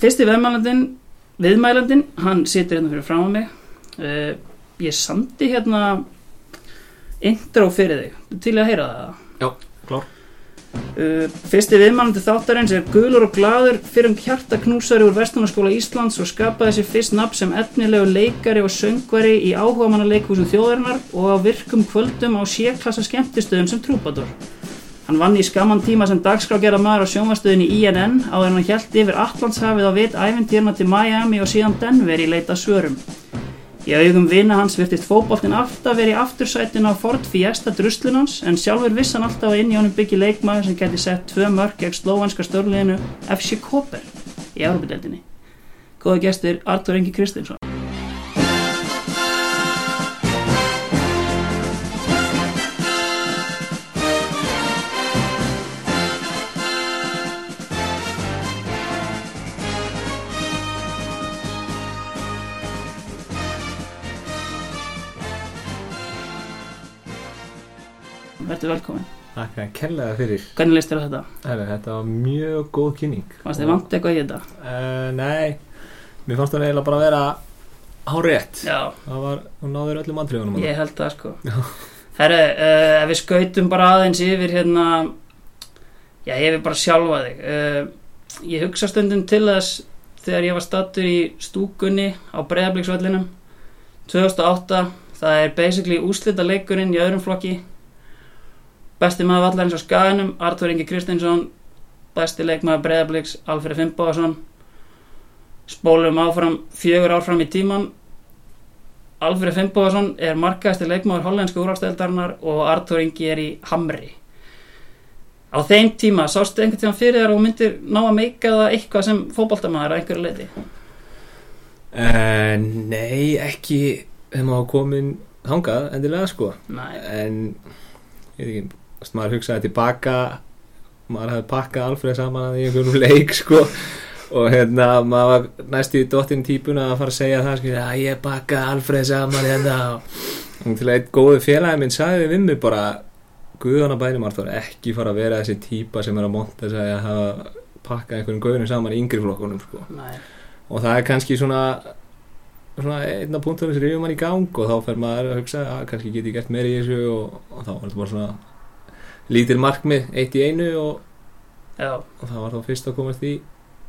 fyrsti viðmælandin viðmælandin, hann situr hérna fyrir frá mig. Uh, ég sandi hérna intro fyrir þig. Til að heyra það? Já, klár. Uh, fyrsti viðmælandi þáttarins er gulur og gladur fyrir um hjartaknúsari úr Vestunarskóla Íslands og skapaði sér fyrst nafn sem efnilegu leikari og söngvari í áhuga manna leikhúsum þjóðarinnar og á virkum kvöldum á sérklassa skemmtistöðum sem trúbadur Hann vann í skamman tíma sem dagskrágerða maður á sjónvastöðinni INN áður en hann hjælt yfir Allandshafið á vit æfintýrna til Miami og síðan Denver í leita svörum. Í augum vina hans virtist fótboltinn alltaf verið í aftursætin á Ford Fiesta druslunans en sjálfur vissan alltaf að inn í honum byggi leikmaður sem geti sett tvö mörg gegn slóvanska störliðinu FC Koper í Európa-deldinni. Góða gestur Artur Engi Kristinsson. Verður velkomin. Takk að kella það fyrir. Hvernig leist þér á þetta? Herri, þetta var mjög góð kynning. Fannst þið vant eitthvað í þetta? Uh, nei, mér fannst það eiginlega bara að vera hárétt. Já, Það var, hún náður öllum andriðunum. ég held það sko. Herru, uh, ef við skautum bara aðeins yfir hérna, já, yfir bara sjálfa þig. Uh, ég hugsa stundum til þess þegar ég var stattur í stúkunni á breyðabliksvellinum 2008. Það er basically úslita leikurinn í öðrum flokki. Besti maður vallarins á skaganum, Artur Ingi Kristinsson, besti leikmaður breyðabliks, Alfred Fimboðarsson. Spólum áfram fjögur ár fram í tíman Alfred Fimboðarsson er markaðasti leikmaður hollensku úrvarsdeildarinnar og Artur Ingi er í Hamri. Á þeim tíma sástu einhvern tíma fyrir þar og myndir ná að meika það eitthvað sem fótboltamaður að einhverju leiti. Uh, nei, ekki þegar maður komin hangað endilega sko. Nei, En, ég veit ekki, veist, maður hugsaði tilbaka, maður hafði pakkað Alfreð saman í einhverjum leik sko. Og hérna, maður var næstu í dottinn típuna að fara að segja það, sko, að ég pakkaði Alfreð saman hérna. Og til að einn góðu félagi minn sagði við mig bara, guðana bænum Arþór, ekki fara að vera þessi típa sem er að monta þess að hafa pakkað einhverjum guðunum saman í yngri flokkunum sko. nei, Og það er kannski svona, svona einna punktum sem rifjum mann í gang og þá fer maður að hugsa að kannski get ég gert meira í þessu og, og þá var þetta bara svona lítil markmið, eitt í einu og, og það var þá fyrst að komast í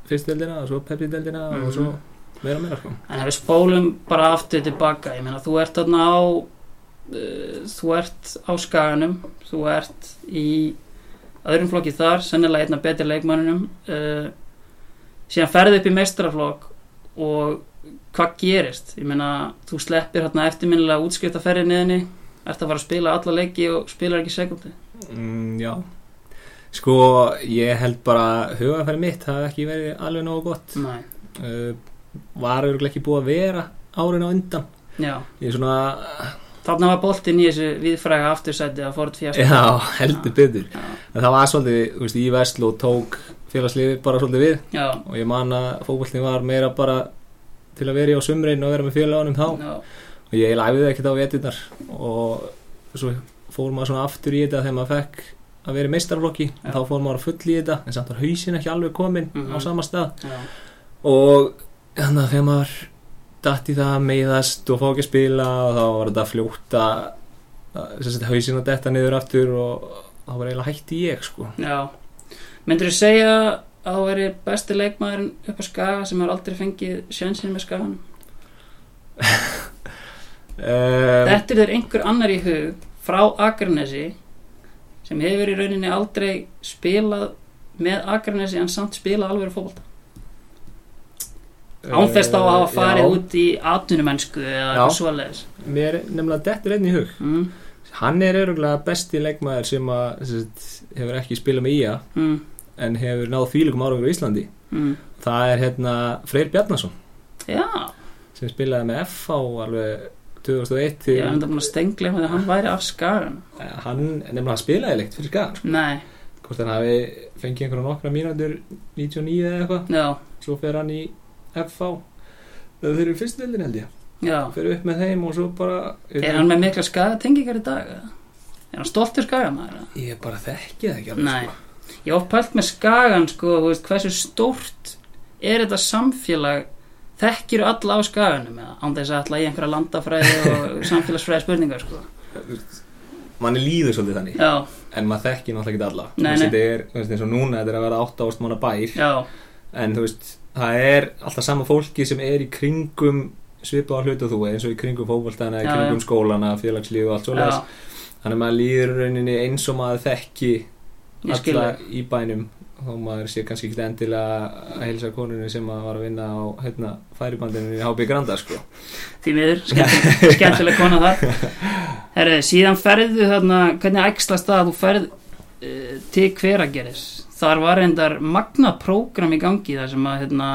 fyrstdeldina og svo pepsideldina Mhm. og svo meira meira sko. en ef við spólum bara aftur tilbaka, ég meina þú ert þarna á, uh, þú ert á skaganum, þú ert í öðrum flokki þar, sennilega einna betri leikmannunum, uh, síðan ferði upp í mestraflokk og hvað gerist? Ég meina, þú sleppir hérna eftirminnilega útskriftaferði niðinni, ert að fara að spila alla leiki og spilar ekki sekundi. Mm, Já. Sko, ég held bara hugafæri mitt það hef ekki verið alveg nógu gott. Nei, uh, var örugglega ekki búið að vera árin á undan. Er svona, Þarna var boltinn í þessu viðfræga aftursæti að Ford Fiesta. já, heldur en það var svolítið, þú veist, í Vestló tók félagsliði bara svolítið við. Já, og ég man að fókvöldin var meira bara til að vera í á sumrein og vera með félagunum þá. Já, og ég æfiði ekkert á veturnar. Og svo fór maður svona aftur í þetta þegar maður fekk að vera í meistarflokki Já. þá fór maður að full í þetta en samt var hausin ekki alveg komin Mhm. á sama stað já, og þannig að þegar maður datt í það að meiðast og fá ekki að spila og þá var þetta sagt hausin að detta niður aftur og þá var eiginlega hætti ég sko já. Myndur þú segja að þú veri besti leikmaðurinn upp á skaga sem har aldrei fengið sjönsinn með skaganum? um, Þetta er einhver annar í hug frá Akranesi sem hefur í rauninni aldrei spilað með Akranesi en samt spilað alveg fótbolta. Án þess þá að hafa farið já, út í atvinnumennsku eða eitthvað svoleiðis. mér er nefnilega dettur einn í hug. Mm, hann er öruglega besti leikmaður sem að sagt, hefur ekki spilað með IA mm, en hefur náð fílugum árangur á Íslandi. Mm. það er hérna Freyr Bjarnason. Já, sem spilaði með FH alveg 2001 til ég er enda búin að stengla þegar hann væri af skagan. hann nefnilega spilaði leikt fyrir skagan Nei, hvort hann hafi fengið einhverja nokkra mínútur 99 eða eitthvað já, svo fer hann í FH þeir eru fyrst deildin held ég já. fer upp með þeim og svo bara Er hann með mikla skagatengingar í dag? Er hann stoltur skagamæður? ég bara þekki það ekki alveg Nei. sko. Ég pælt með skagan sko, hversu stórt er þetta samfélag þekkir alla á skaganum án þess að alla í einhverja landafræði og samfélagsfræði spurningar sko. manni líður svolítið þannig já, en maður þekki náttúrulega ekki alla. Nei, nei. þetta er, veist, eins og núna þetta er að vera 8 ást mánu bær. Já, en þú veist, það er alltaf sama fólki sem er í kringum svipað á hlutu þú eins og í kringum fótboltana, í kringum skólana, félagslíf og allt svoleiðis. Þannig að maður líður rauninni eins og maður þekki alla í bænum þó maður sé kannski ekki endilega að heilsa konunni sem að var að vinna á hérna, færibandinu í HB Granda sko. því miður, skemmtileg, skemmtileg kona þar. Herri, síðan ferðu þarna, hvernig ægslast það að þú ferð uh, til hverageris þar var reyndar magnað prógram í gangi þar sem að hérna,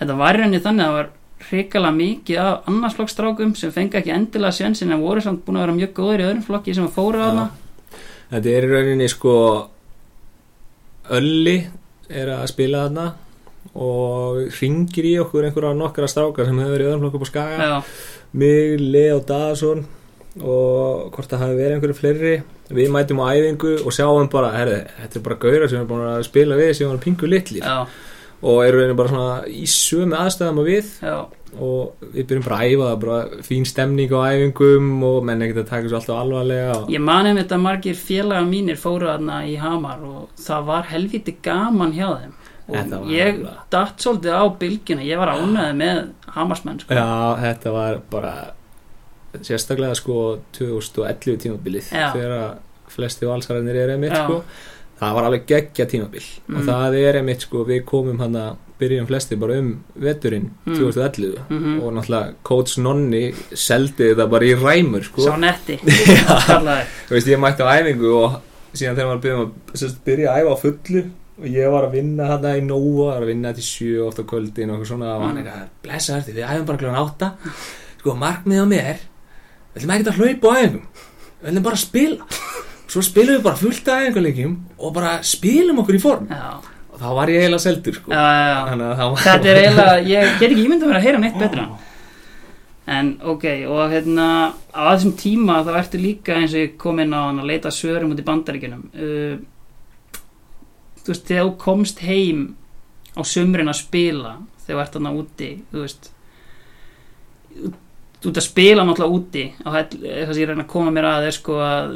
þetta var reyndi þannig að það var hrikalega mikið af annarsflokkstrákum sem fengi ekki endilega sjensin en voru samt búin að vera mjög góður í öðrum flokki sem að fóru á hana þetta er í rauninni sko Ölli er að spila þarna og ringir í okkur einhverja nokkra strákar sem hefur verið í öðrum flokku på Skaga. Já, mig, Leo Daðason og hvort það hafi verið einhverju fleiri. Við mætum á æfingu og sjáum bara herri, þetta er bara gauðra sem er búin að spila við sem var pingu litlir. Já, og eru rauninni bara svona í sömu aðstæðum og við. Já, og við byrjum bara að æfa bara fín stemning á æfingum og menn ekkert að taka svo alltaf alvarlega og... Ég mani um þetta margir félaga mínir fóru þarna í Hamar og það var helviti gaman hjá þeim. Og ég datt svolítið á bylgjuna, ég var ánæði með Hamarsmenn sko. Já, þetta var bara sérstaklega sko 2011 tímabilið þegar flesti valsararnir er einmitt Já. sko það var alveg geggja tímabil. Mm. og það er einmitt sko við komum hann að byrjum flesti bara um veturinn Mm. 2011 Mhm. og náttúrulega Coach Nonni seldi þetta bara í ræmur sko. Sá netti. Þú veist ég mætti á æfingu og síðan þegar maður byrjum að byrja að æfa á fullu og ég var að vinna hann í Nova var að vinna til sjö oft á kvöldin og eitthvað svona. Og hann Mm. eitthvað, blessa þér við æfum bara klokkan átta. Sko markmið á mér við ætlum ekki að hlaupa á æfingum. Við ætlum bara að spila svo spilum við bara fullt af æfinguleikjum og bara spilum okkur í form. Já, og þá var ég eiginlega seldur sko. Að Þetta er eiginlega, ég get ekki ímyndað mér að heyra neitt betra. En ok, og hérna á þessum tíma þá ertu líka eins og ég kom inn á hann að leita svörum út í bandaríkjunum. Uh, Þú veist, þegar þú komst heim á sumrin að spila þegar þú ert þarna úti, þú veist þú ert að spila náttúrulega úti og það það sem ég reyna að koma mér að er sko að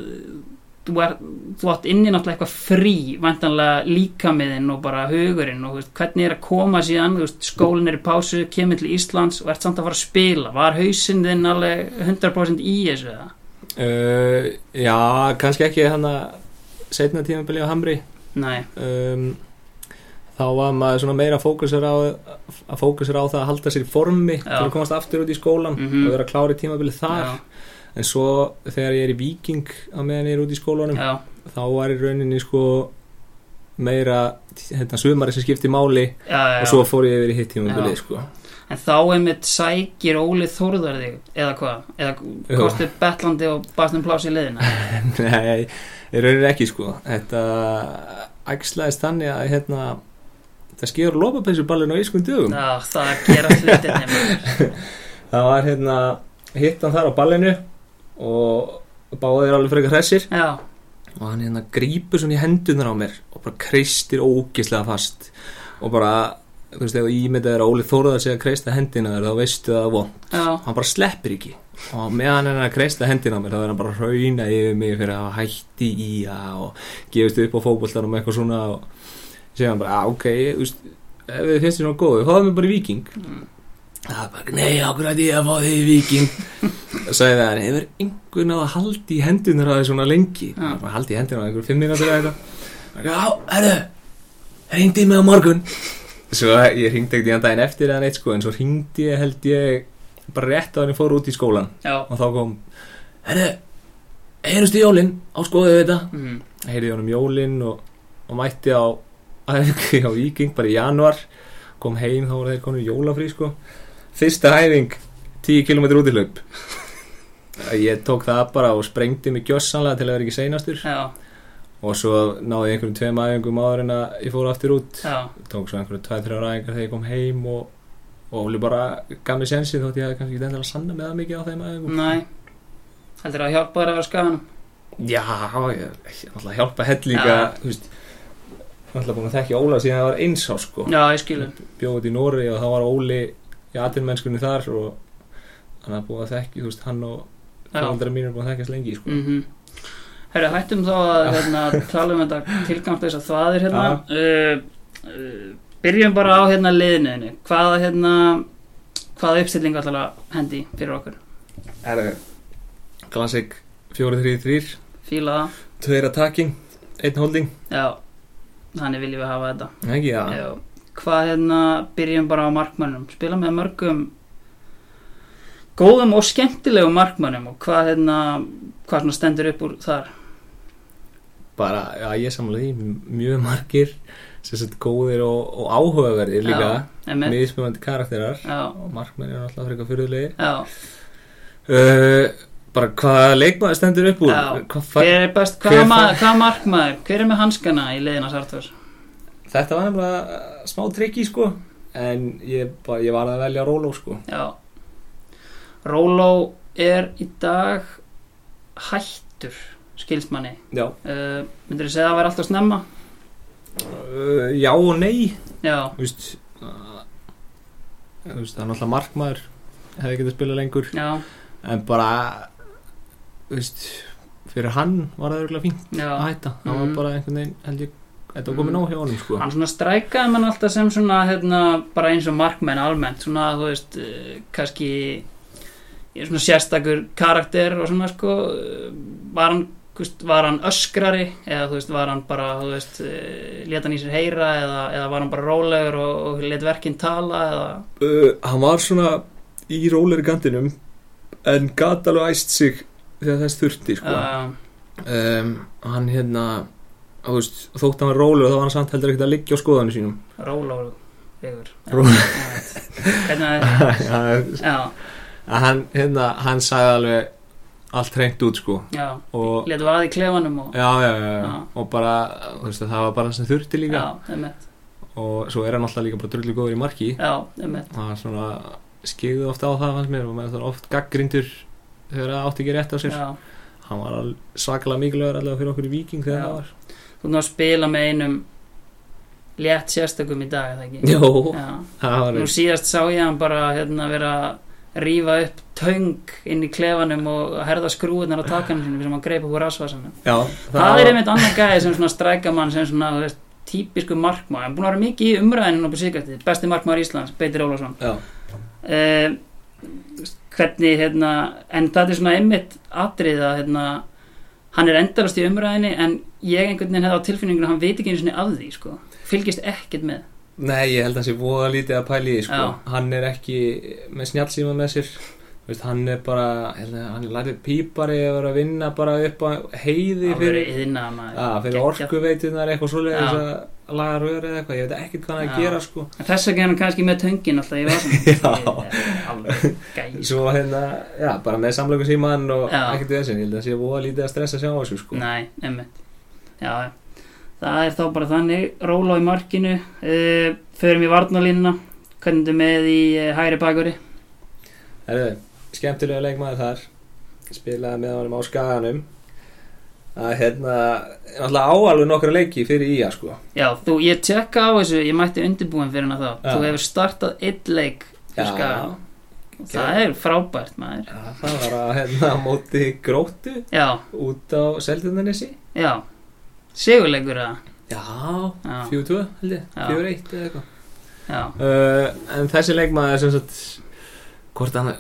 þú, er, þú átt inni náttúrulega eitthvað frí vantanlega líkamiðinn og bara hugurinn og veist, hvernig er að koma síðan veist, skólinn er í pásu, kemur til Íslands og ert samt að fara að spila, var hausinn þinn alveg 100% í þessu eða? uh, já, kannski ekki hann að setna tímabili á Hamri Nei, um, þá var maður svona meira fókusur á að fókusur á það að halda sér í formi Já. til að komast aftur út í skólan Mhm. og vera klári tímabilið þar já, en svo þegar ég er í viking á meðan ég er út í skólanum já, þá var í rauninni sko meira hérna, sumari sem skipti máli já, já, og svo fór ég yfir í hitt Já. sko. En þá einmitt sækir Óli Þórðar þig, eða hvað? Eða kostu betlandi og baðst um pláss í liðina? Nei, í rauninni ekki sko. Þetta ægslaðist þannig að hérna það skefur lopapeysurballin á ískun dögum. Já, það gera hlutinni það var hérna hitt hann þar á ballinu og báðir alveg frekar hressir. Já, og hann hérna grípur svona í hendunar á mér og bara kreistir ógislega fast. Og bara, þú veist, ef þú ímyndað er að Óli Þóruðar sé að kreista hendina þér þá veistu það von, já, hann bara sleppir ekki. Og meðan hann er að kreista hendina á mér þá er hann bara að rauna yfir mig fyrir að hætti í það og gefist upp á fótboltanum og eitthvað svona og segja hann bara, að ok, þú veist ef þið finnst þér svona góðu, fáðu mig bara í viking Mm. Það er bara, nei, ákveð að ég að fá þig í viking og sagði það, hann hefur einhvern að haldi í hendunar á þig svona lengi? Bara haldi í hendunar á einhver fimm mínútur eða eitthvað? Já, herru hringdi mig á morgun. Svo ég hringdi ekkert í hann daginn eftir eða neitt sko en svo hringdi ég held ég bara rétt á hann fór út í skólan já, og þá kom herru, heyrustu jólin? Á skoðu þetta? Mm, heyrði honum jólin og, og mætti á á Viking bara í januar kom heim þá voru þeir konur jólafrí sko fyrsta æfing 10 km út í hlaup ég tók það bara og sprengdi mig gjössanlega til að vera ekki seinastur. Já, og svo náði ég einhverjum tveim æfingum áður en að ég fór aftur út. Já, tók svo einhverjum 2-3 æfingar þegar ég kom heim og, og Óli bara gaf mér sensi þótt ég hafði kannski ekki endilega sanna með það mikið á þeim æfingum. Næ Heldur það að hjálpa þér að vera skaganum? Já, ég, ég náttúrulega hjálpa hell líka þú veist, náttúrulega búin að þekkja Óla síðan það var eins á sko. Já, ég skilur bjóðið í Nóri og þá var Óli í aðtilmennskunni þar og hann er búin að þekkja, þú veist, hann og fólkdara mín er búin að þekkjast lengi sko. mm Herra, hættum þá að hérna, tala um þetta tilgangslösa þvaðir hérna. uh, uh, Byrjum bara á hérna liðniðinu. Hvaða hérna, hvaða uppstilling að hendi fyrir okkur? Er það Classic 4-3-3 Fíla það? Tveir attacking, einn holding Já, þannig viljum við hafa þetta. Ekki, já, Já. Hvað hérna, byrjum bara á markmönnum. Spila með mörgum góðum og skemmtilegum markmönnum og hvað hérna, hvað svona stendur upp úr þar? bara, já, ég samlega því mjög margir sagt góðir og, og áhugaverðir líka Einmitt. miðspjöfandi karakterar Já, og markmenn er alltaf frekar fyrirlegir já. uh, bara hvaða leikmaður stendur upp úr Já. Hvað Hver er best, hver hvað, ma fær- hvað markmaður, hver er með hanskana í liðina Sartors? Þetta var nefnilega smá trikki sko. En ég, bara, ég var að velja Róló sko. Já. Róló er í dag hættur skilsmanni já, uh, myndir þú segja að það væri alltaf snemma? uh, já og nei. Já, þú veist, uh, þú veist það er náttúrulega markmaður hefði getið spilað lengur. Já, en bara þú veist, fyrir hann var það örgulega fínt já. að hætta, það var Mhm. bara einhvern veginn held ég, þetta var komið nóg hjá honum sko. Hann svona strækaði mann alltaf sem svona hérna, bara eins og markmenn almennt svona þú veist, uh, kannski er svona sérstakur karakter og svona sko uh, var hann veist, var hann öskrari eða þú veist, var hann bara, þú veist, uh, leta hann í sér heyra eða, eða var hann bara rólegur og, og let verkinn tala eða, uh, hann var svona í róleri kantinum en gat alveg æst sig þegar þess þurfti sko. Uh, um, hann hérna þú veist, þótt hann var rólegur þá var hann samt heldur ekkert að liggja á skoðanu sínum. Rólegur yfir. Já, Ró- já, Hvernig að, að já, hann, hérna, hann sagði alveg allt hreint út sko. Já, og letu vaði í klefanum og, já, já, já, og bara, þú veist, það var bara það sem þurfti líka. Já, og svo er hann alltaf líka bara drullu góður í marki. Já, það er svona skegðu ofta á það fannst mér. Og maður er oft gaggrindur þegar það átti ekki rétt á sér. Já. hann var svakalega mikilvægur allavega fyrir okkur í Viking þegar það var Þú erum að spila með einum létt sérstökum í dag, eða ekki? Jó, það var Nú síðast sá ég hann bara hérna vera að rífa upp töng inn í klefanum og herða skrúðunar á takanum sínum sem hann greip upp úr rasvasanum. Já, Það, er einmitt annar gæði sem svona strækamann sem svona, þú veist, típisku markmaður. Hann er búin að vera mikið í umræðinu á síkvætti, besti markmaður Íslands, Beitir Ólafsson. Já, uh, hvernig hérna, en það er svona einmitt atrið að hérna, hann er endalast í umræðinni en ég einhvern veginn hefði á tilfinningunum að hann veit ekki einu sinni af því sko. fylgist ekkert með Nei, ég held að það sé voða lítið að pæli sko. Hann er ekki með snjálsíma með sér. Veist, hann er bara, hann er lærið pípari að vera að vinna bara upp á heiði fyrir, fyrir orkuveitunar eitthvað að laga röður eða eitthvað. Ég veit ekkert hvað er Já. að gera, sko. Þess að hann kannski með töngin alltaf í vasan alveg gæs Svo hérna, já, bara með samlöku síman og ekkert við þessu. Ég held að það sé voða lítið að stressa að sjá þessu, sko. nei, einmitt. Já, það er þá bara þannig. Róla í markinu. Uh, förum í varnalínuna hvernig er með í uh, hægri bakuri Herðu, skemmtilega leikmaður þar. Spilaði með honum á skaganum að hérna náttúrulega áalveg nokkra leiki fyrir ía sko. Já, þú, ég tjekka á þessu ég mætti undirbúin fyrir hana þá. Þú hefur startað einn leik fyrir Skagann. það er frábært maður. Já, það var að hérna móti gróttu já, út á Seldundanessi já, sigurleikur eða? Já, Já. 4-2 held ég, Já. 4-1 eða eitthvað. Já, uh, En þessi leikmaður sem sagt hvort hann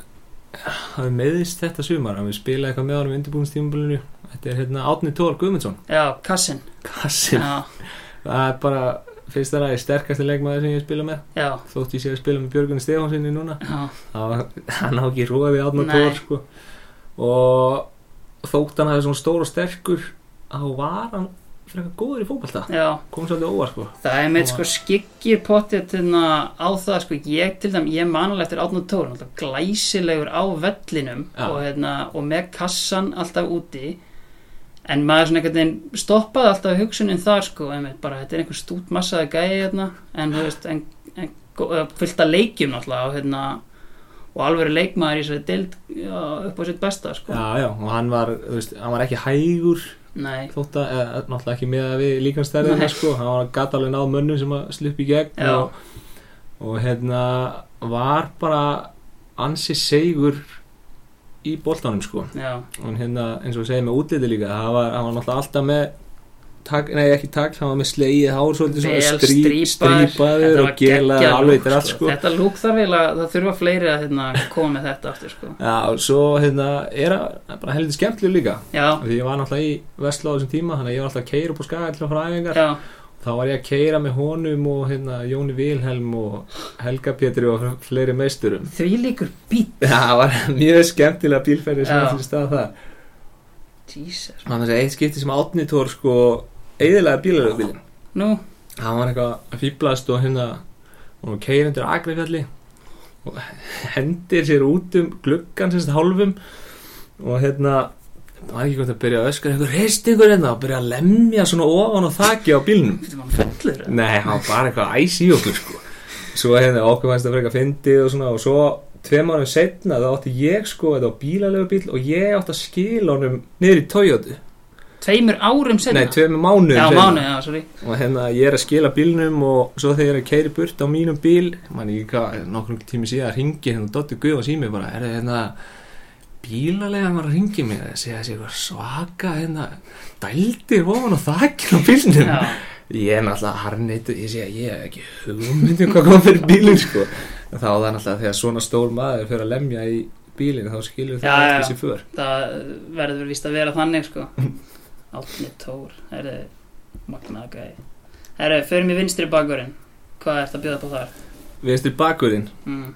hafi meðist þetta sumar? Hann við spilaði eitthvað með honum í undirbúinstímabilinu Þetta er hérna Átni Tór Guðmundsson. Já, kassin. Kassin. Já, Það er bara fyrst að það er sterkasti leikmaður sem ég spila með. Já, þótt ég sé að spila með Björgun Stefánsinni núna. Var, hann á ekki róði átna Nei. tór sko. og þótt hann hafi svona stór og sterkur þá var hann frekar góður í fótballta já. Kom svolítið óvar sko. Það er með sko skikkir potið á það sko, ég til dæm, ég manal eftir Átnum Tór, alltaf glæsilegur á vellinum og, hérna, og með kassan alltaf úti. En maður svona einhvern veginn stoppaði alltaf hugsunin þar sko, einmitt, bara þetta er einhver stút massaði gæði hérna, en þú veist, en, en, eh, fullt að leikjum náttúrulega og hérna og alveg leikmaður í þessari deild já, upp á sitt besta sko. já já og hann var, veist, hann var ekki hægur þótt að, eða, náttúrulega ekki með að við líkanstærðina Nei. sko, hann var gata alveg náð mönnum sem að sluppi í gegn og, og hérna var bara ansi segur í boltanum sko. Já, og hérna eins og við segjum með útliti líka það var, hann var náttúrulega alltaf með tak, nei ekki takk, hann var með slegið hár svolítið svona strí, strípaður og geggjað alveg til allt sko. Þetta lúk þarf eiginlega, það þurfa fleiri að hérna, koma með þetta aftur sko. Já, og svo hérna er það bara heldur skemmtileg líka. Já, því ég var náttúrulega í Vestló á þessum tíma þannig að ég var alltaf að keira upp á skaga að fara æfingar. Já, þá var ég að keira með honum og hérna, Jóni Vilhelm og Helga Pétri og fleiri meisturum. Því líkur Já, það var mjög skemmtilega bílferði sem allir stað það var þessi eitt skipti sem Átni Tór sko eðilega bílaröfbílin nú, hann var eitthvað að fýblast og hérna og hann keiri undir Akrifjalli og hendir sér út um gluggan sérst hálfum. Og hérna það var ekki gott að byrja að öskra eitthvað reist ykkur hérna? Og byrja að lemja svona ofan og þakki á bílnum. Þetta var fellur Nei, hann var bara eitthvað æs í okkur sko. Svo hérna okkur fannst það fyrir eitthvað fyndið og svona og svo tveim árum setna þá átti ég sko þetta á bílalegu bíl og ég átti að skila honum niður í Toyota tveimur árum senna Nei, tveim mánuðum já, seinna. mánu, já, sorry. Og hérna ég er að skila bílnum og svo þegar ég er keiri burt á mínum bíl mann ekki hvað, nokkur tími síðan ringi hérna Dotti Guð og sími bara er það hérna bílalega var að ringi mig. Að segja þessi eitthvað svaka hérna dældir ofan á þakkin á bílnum. Já, ég er náttúrulega harneitu ég sé að ég hef ekki hugmyndum hvað kom fyrir bílinn sko. En þá er það náttúrulega þegar svona stór maður fyrir að lemja í bílinn þá skilur Já, það já, eftir já. sér för. Það verður vist að vera þannig sko Átni Tór, herri magnaða gæði herri, förum í vinstri bakverðin hvað ert að bjóða på þar? vinstri bakvörðin, Mm.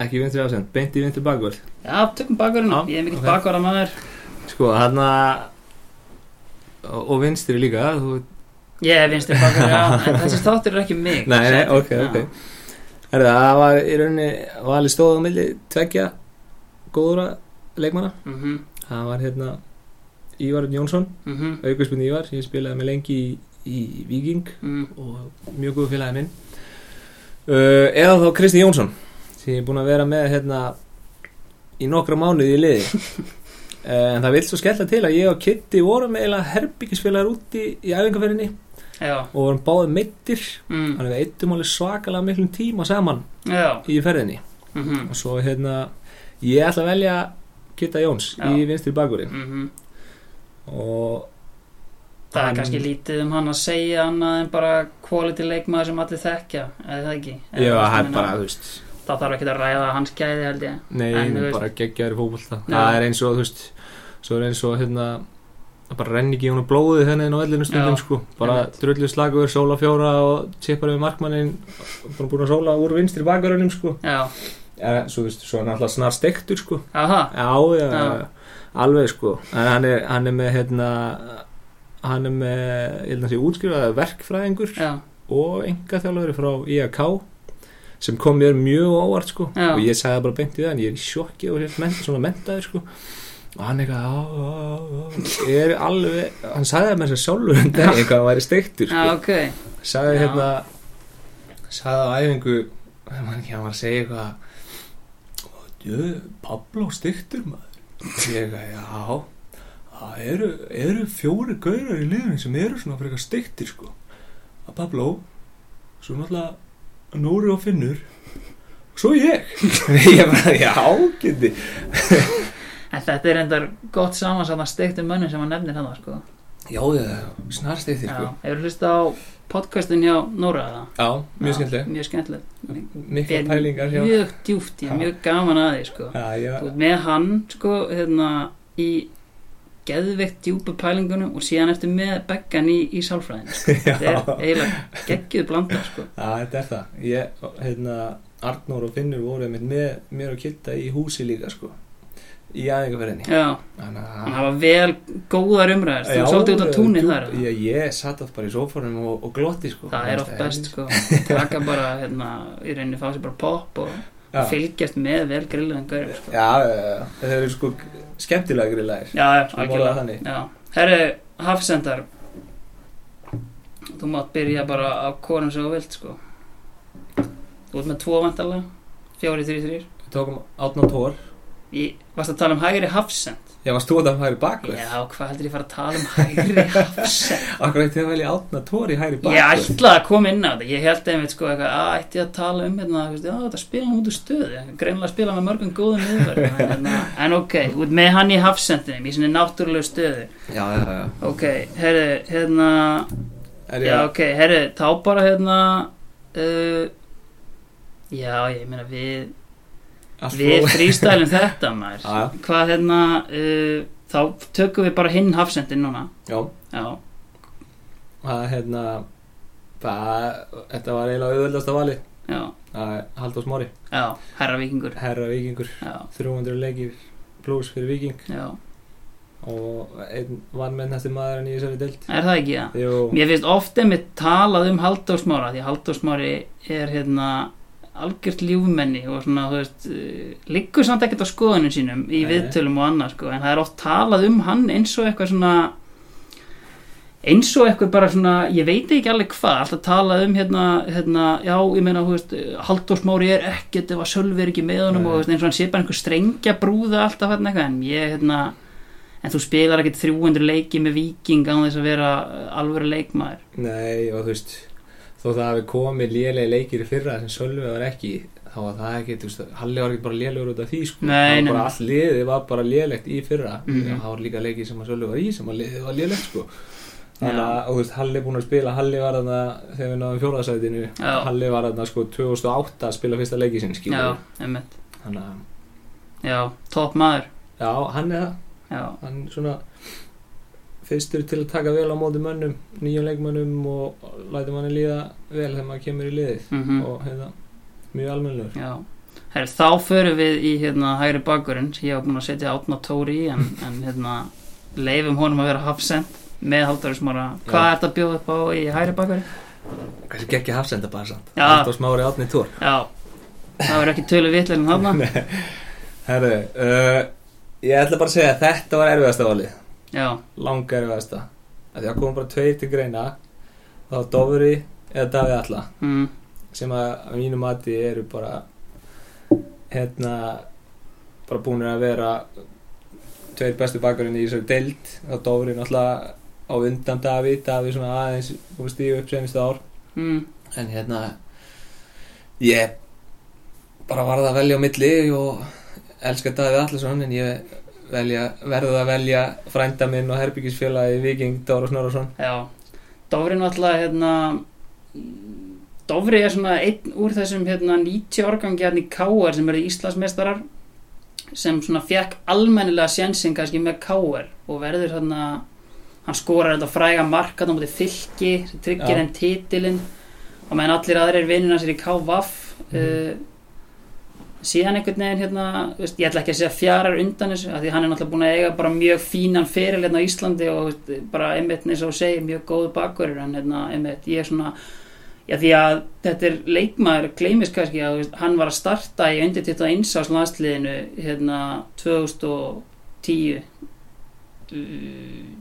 ekki vinstri ásend beint í vinstri bakvörð. Já, tökum bakverðin, Já, ég er mikill ok. okay. bakverða maður. Sko hann og, og vinstri líka þú, ég er vinstri bakverð, já, en þessi þáttur er ekki mig. Nei, nei, ok, Já. ok. Það var í rauninni valið stóð á milli tveggja góðura leikmanna. Mhm, það var hérna Ívar Jónsson, mhm, aukurspunni Ívar ég spilaði með lengi í, í Viking mhm. og mjög góð félagi minn. Uh, eða þá Kristi Jónsson sem ég er búinn að vera með hérna í nokkra mánuði í liði. Uh, en það vil svo skella til að ég og Kitty vorum eiginlega herbyggisfélagar úti í æfingarferðinni já, og vorum báðið meittir mm, þannig að við eittum alveg svakalega miklum tíma saman já. í ferðinni. Mhm, og svo hérna ég ætla að velja Kitta Jóns Já. í vinstri bakurinn mhm og Það er kannski lítið um hann að segja annað en bara quality leikmaður sem allir þekkja, eða það ekki? Já, bara, veist Það þarf ekki að ræða hans gæði held ég. Nei, En, bara geggjaður Já. Það er eins og, þú veist Svo er eins og, hérna Það bara renni ekki í hún blóðið þennan á ellinu stundum sko. bara drullu slagur, sóla fjóra og tippar við markmannin bara búin að sóla úr vinstri bakarunum sko. Já, ja, svo, svo er hann alltaf snar stektur sko. aha, já, já, Já. Alveg sko. En hann er, hann er með hérna, hann er með, útskrifaði verkfræðingur já, og enga þjálfari frá IAK sem kom mér mjög óvart sko. Já. og ég sagði bara beint í það en ég er í sjokki og er ment, svona mentaður sko. Og hann eitthvað ég er alveg hann sagði það með að sjálfur en það eitthvað að væri steiktur sko. ok. sagði hérna sagði á æfingu hann var að segja eitthvað Pablo steiktur maður ég já. Það eru, eru fjóri gaurar í liðinu sem eru svona fyrir eitthvað steiktir sko. Að Pablo svo náttúrulega Nóri og Finnur og svo ég. Ég bara, já, geti. En þetta er endar gott samansatt að steiktum mönnum sem hann nefnir hann, sko. já, já, snar steiktir Já, sko hefur hlust á podcastin hjá Nóra já, mjög skemmtileg Mjög skemmtilegt. mikla Er pælingar hjá Mjög djúft, ég er mjög gaman að því, sko. já, já, með hann, sko, hérna, í geðveikt djúpu pælingunum og síðan ertu með beggan í, í sálfræðin, sko. Þetta er eiginlega geggjuð blanda, sko. Já, þetta er það. Ég, hérna, Arnór og Finnur voru með mér og Kitta í húsi líka, sko. Í aðeingaferðinni. Já, Þannig en það var vel góðar umræðar, þú svolítið út á túnið þar. eða? Ég, satt oft bara í sófanum og, og glotti, sko. Það er oft best, sko. Taka bara, hérna, í rauninni fá sér bara pop og Já, fylgjast með vel grilluðum gaurum, sko. já, já, já. það eru sko skemmtilega grillaðir. Já, já, algjörlega. Já, herri, hafsendar, þú mátt byrja bara á hvorum sem þú vilt, sko. Þú ert með tvo vantarlega, fjóri, þrý, þrýr. Við tókum Átna Tór Ég varst að tala um hægri hafsend Ég var stóð að hægri bakvörð Já, hvað heldur ég fara að tala um hægri hafsend Akkur ætti að velja átna tóri hægri Ég bakvörð ætlaði að koma inn á þetta. Ég held einmitt sko eitthvað að ætti ég að tala um hérna, þetta spila út úr stöðu. Greinlega spila með mörgum góðum yfir en, hérna, en ok, út með hann í hafsendinum í sinni náttúrulegu stöðu. Já, já, já. Ok, herru, hérna Er Já, ég ok, herru, þá bara hérna uh, Já, ég meina við Við frístælum þetta maður. Hvað hérna uh, Þá tökum við bara hinn hafsendin núna. Já, Já, er hérna það, Þetta var eiginlega auðvöldasta vali já, Það er Halldór Smári. Já, herra vikingur Herra Víkingur Já, 300 leikir pluss fyrir Víking. Já, og einn vann með næstu maðurinn í þessari deild. Er það ekki það? Jú, Mér finnst ofta með talað um Halldór Smára því Halldór Smári er hérna algjört ljúfmenni og svona, þú veist, uh, liggur samt ekkert á skoðunum sínum í Nei. viðtölum og annað, sko, en það er oft talað um hann eins og eitthvað svona eins og eitthvað bara svona ég veit ekki alveg hvað, alltaf talað um hérna, hérna, já, ég meina, þú veist Halldór Smári er ekkert ef að Sölvi er ekki með honum Nei. og þú veist, eins og hann sé bara einhver strengja brúða alltaf hérna eitthvað, en ég, hérna en þú spilar ekkert 300 leiki með viking á þess að vera alvöru leikmaður nei og þú veist þó það hafi komið lélegi leikir í fyrra sem Sölvi var ekki þá var það ekki, þú veist, Halli var ekki bara lélegur út af því sko, það var bara allt liðið var bara lélegt í fyrra. Mhm. það var líka leikir sem að Sölvi var í sem að liðið var lélegt sko. Þannig að, þú veist, Halli er búin að spila Halli var þarna, þegar við náðum fjóðarsætinu. Halli var þarna sko 2008 að spila fyrsta leiki sinn, emmitt, þannig að, já, topp maður. Já, hann er það. Já, hann svona fyrstur til að taka vel á móti mönnum nýjum leikmönnum og læti manni líða vel þegar maður kemur í liðið mhm. og hérna, mjög almennilegur. Já, Herri, þá förum við í hérna hægri bakurinn sem ég var búin að setja átna tóri í en, en hérna leifum honum að vera hafsend með hálfdagsmára hvað Já. er þetta að bjóða upp á í hægri bakurinn? kannski gekk ég hafsenda bara samt. Já. Halldór Smári átni tór Já, það verður ekki tölu vitlega en þarna. Herru, uh, ég ætla bara að segja að þetta var erfiðasta valið Já, langa erfiðasta að því að koma bara tveir til greina þá Dofri eða Davíð Alla mm, sem að að mínu mati eru bara hérna bara búin að vera tveir bestu bakarinn í þessari deild. Og Dóri náttúrulega á undan Davíð. Davíð svona aðeins búin stíga upp senstu ár mm, en hérna ég bara varða að velja á milli og elska Davíð Allarsson en ég velja, verða að velja frænda minn og herbyggisfélagi Viking Dóra Snorarsson já Dofri náttúrulega hérna Dofri er svona einn úr þessum hérna 90 árgangi hérna í K.R. sem eru Íslandsmeistarar sem svona fekk almennilega sjensin kannski með K.R. og verður hérna hann skorar þetta fræga mark hann á móti fylki tryggir henn titilinn og meðan allir aðrir vinnuna sér í K.V.A.F. Mhm. uh, síðan einhvern veginn hérna, veist, ég ætla ekki að segja fjarar undan þessu, því hann er náttúrulega búin að eiga bara mjög fínan feril hérna á Íslandi og veist, bara einmitt eins og segir mjög góðu bakverður en hérna, einmitt, ég er svona já því að þetta er leikmaður gleymist kannski að veist, hann var að starta í undir 21 ás landsliðinu hérna 2010 Uh,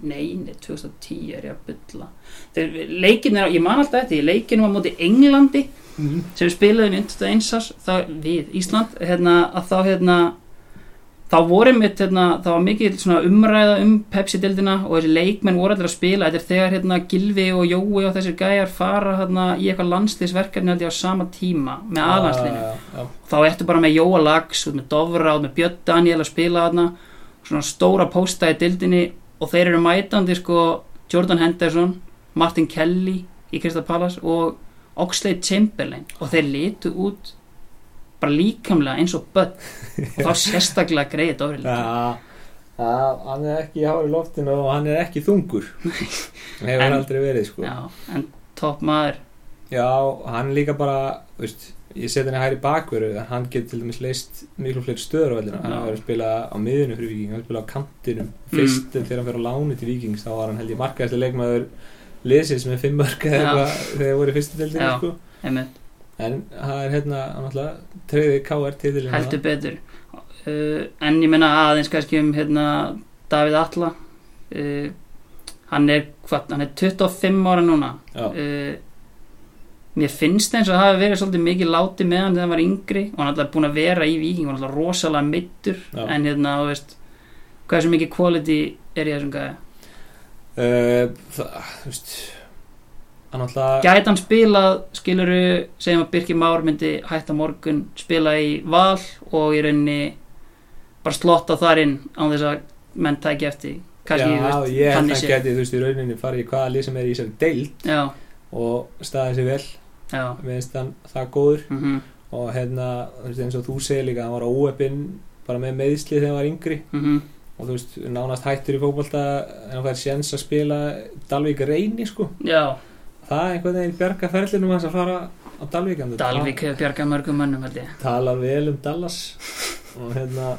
nei, nei, 2010 er ég að bylla þegar leikin er, ég man alltaf því, leikin var móti Englandi Mhm. sem við spilaðum í 21. þá við Ísland hérna, að þá hérna þá vorum við hérna, þá var mikið umræða um Pepsi-dildina og þessi leikmenn voru allir að spila, þetta er þegar hérna Gilvi og Jói og þessir gæjar fara hérna í eitthvað ég á sama tíma með aðlandslinu Já, já, þá ertu bara með Jóa Lags og með Dovra og með Björn Daniel að spila þarna svona stóra pósta í dildinni og þeir eru mætandi sko Jordan Henderson, Martin Kelly í Crystal Palace og Oxlade Chamberlain. Og þeir litu út bara líkamlega eins og börn. Og þá sérstaklega greið já. Já, hann er ekki í hári loftinu og hann er ekki þungur. Hefur En- aldrei verið sko. Já, en topp maður. Já, hann líka bara, veist, ég set henni hæri bakveru, en hann getur til dæmis leist miklu fleiri stöður á vellina. Hann har verið að spila á miðinu fyrir Viking, hann har spilað á kantinum. Fyrst þegar hann fyrir á láni til Vikings, þá var hann held ég markaðislega leikmaður liðsins með fimm mörg eða eitthvað þegar þeir voru í fyrstu deildinu, sko. En það er hérna, alltaf, treyði KR titilinn. heldur betur uh, en ég menna aðeins kannski um hérna Davíð Atla uh, hann er hvað, hann er 25 ára núna Já, uh, mér finnst eins og það hafi verið svolítið mikið láti með hann þegar hann var yngri. Og hann er alltaf búin að vera í viking og hann er alltaf rosalega mittur Já. en hérna, þú veist hvað sem mikið quality er í þessum gæði uh, það, þú veist hann alltaf gæti hann spilað, skiluru segjum að Birkir Már myndi hætta morgun spila í val og í rauninni bara slotta þar inn án þess að menn tæki eftir kannski, já, þú veist, ég held þannig að séð. hann geti, þú veist, í rauninni farið í hvaða lið sem er í þessari deild já, og staðið sér vel, minnst það góður. Mhm, og hérna, þú veist, eins og þú segir líka hann var óeppinn bara með meðsli þegar hann var yngri. Mhm, og þú veist, nánast hættur í fótbolta en hann fær séns að spila Dalvík reyni, sko. Já, það er einhvern veginn bjarga ferlinum hans að fara á Dalvík Dalvik hefur bjargað mörgum mönnum held ég. Talar vel um Dallas. Og hérna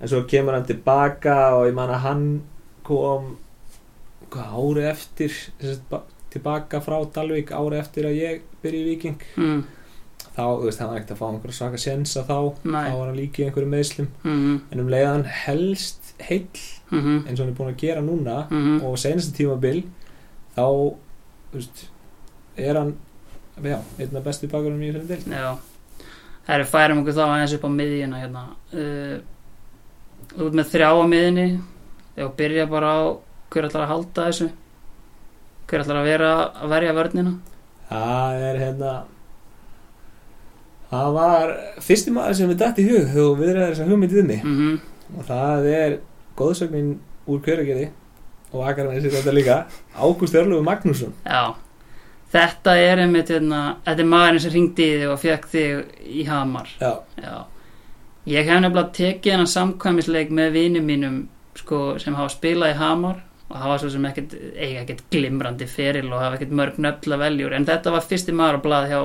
en svo kemur hann tilbaka og ég man að hann kom hvað ári eftir sagt, ba- tilbaka frá Dalvík ári eftir að ég byrja í Viking mm, þá, þú veist, hann var ekkert að fá einhverja svaka sensa þá. Nei. þá var hann líka í einhverju meðslum mhm, en um leiðan helst heill mhm, eins og hann er búin að gera núna mhm og senasta tímabil þá þú veist, er hann já, einn af bestu bakurum í þessari del Já, það er færum okkur þá aðeins upp á miðjuna hérna. Uh, út með þrjá á miðjunni. Þegar byrja bara á hver ætlar að halda þessu hver ætlar að vera að verja vörnina? Það er hérna Það var fyrsti maður sem við dætt í hug og við erum þess að hugmyndið mig. Mm og það er góðsögnin úr Hveragerði og Akarnæsi þetta líka Ágúst Örlöfu Magnússon. Já, þetta er einmitt hérna, þetta er maðurinn sem ringdi í þig og fekk þig í Hamar. Já, Já, ég hef nefnilega tekið hennar samkvæmisleik með vinum mínum sko, sem hafa spilað í Hamar og hafa svo sem ekkert, eiga ekkert glimrandi feril og hafa ekkert mörg nöfla veljur en þetta var fyrsti maður að blaða hjá,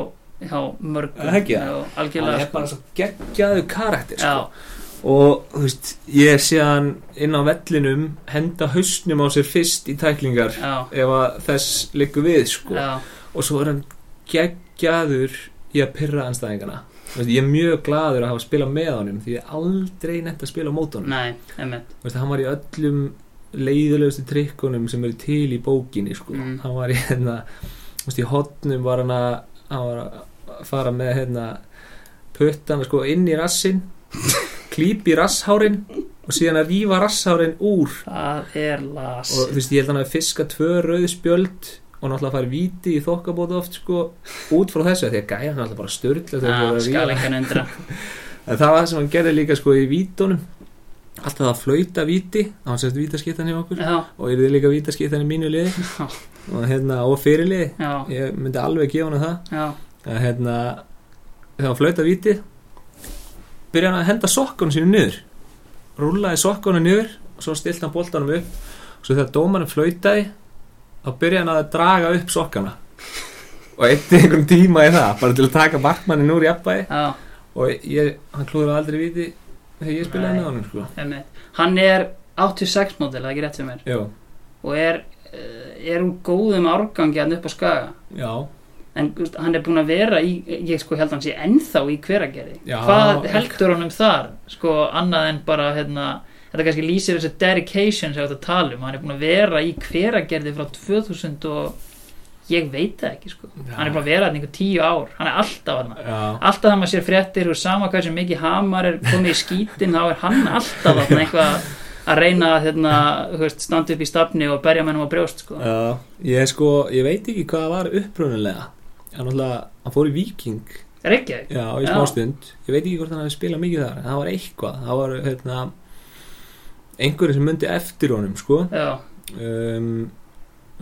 hjá mörgum. Það ekki? Það? Algjörlega er bara svo geggjaðu karakter sko. og þú veist, ég sé hann inn á vellinum henda hausnum á sér fyrst í tæklingar já, ef að þess liggur við sko. og svo er hann geggjaður í að pyrra anstæðingana ég er mjög gladur að hafa spilað með honum því ég er aldrei nefnt að spila á mót honum. Nei, einmitt. Þú veist, hann var í öllum leiðilegustu trikkunum sem eru til í bókinni sko. Mm. hann var í hérna í hotnum var hann að hann var að fara með hérna puttana sko inn í rassin klíp í rasshárin og síðan að rífa rasshárin úr. Það er las og þú veist, ég held hann að fiska tvö rauð spjöld og náttúrulega fara víti í þokkabóta oft sko út frá þessu því að gæja hann alltaf bara en það var það sem hann gerði líka sko í vítunum alltaf að flauta víti hann sérst vítaskittan í okkur. Já, og er þið líka vítaskittan í mínu liði. Og hérna og fyrirliði. Ég myndi alveg gefa hann það. Að hérna þegar hann flauta víti byrja hann að henda sokkunum sínu niður. Rúlaði sokkunum niður og svo stilt hann boltanum upp. Og svo þegar dómarinn flautaði þá byrja hann að draga upp sokkana. Og eitti einhvern tíma í það bara til að taka markmannin úr jafnvægi. Já, og ég, hann klúður aldrei víti þegar ég spilaði með honum sko. einmitt. Hann er 86 mótil, það er ekki rétt fyrir mér? Já, og er, eh, er úr góðum árgangi hann upp á skaga? Já, en þú veist, hann er búin að vera í ég sko held hann sé ennþá í hveragerði. Já, hvað heldur honum þar sko annað en bara hérna, þetta kannski lýsir þessi dedication sem þetta tala um, hann er búin að vera í hveragerði frá 2000 og ég veit það ekki sko. Já. hann er að vera hann einhver tíu ár, hann er alltaf hann já. alltaf það maður sér fréttir og sama hvað sem mikið hamar er komið í skítin þá er hann alltaf þarna eitthvað að reyna að hérna, veist, standa upp í stafni og berja mennum á brjóst sko. Já, ég sko, ég veit ekki hvað var upprunulega hann hann fór í Viking Reykjavík? Já, í smá stund. Ég veit ekki hvort hann hefði spilað mikið þar en það var eitthvað, það var hérna einhverju sem myndi eftir honum sko. Já, um,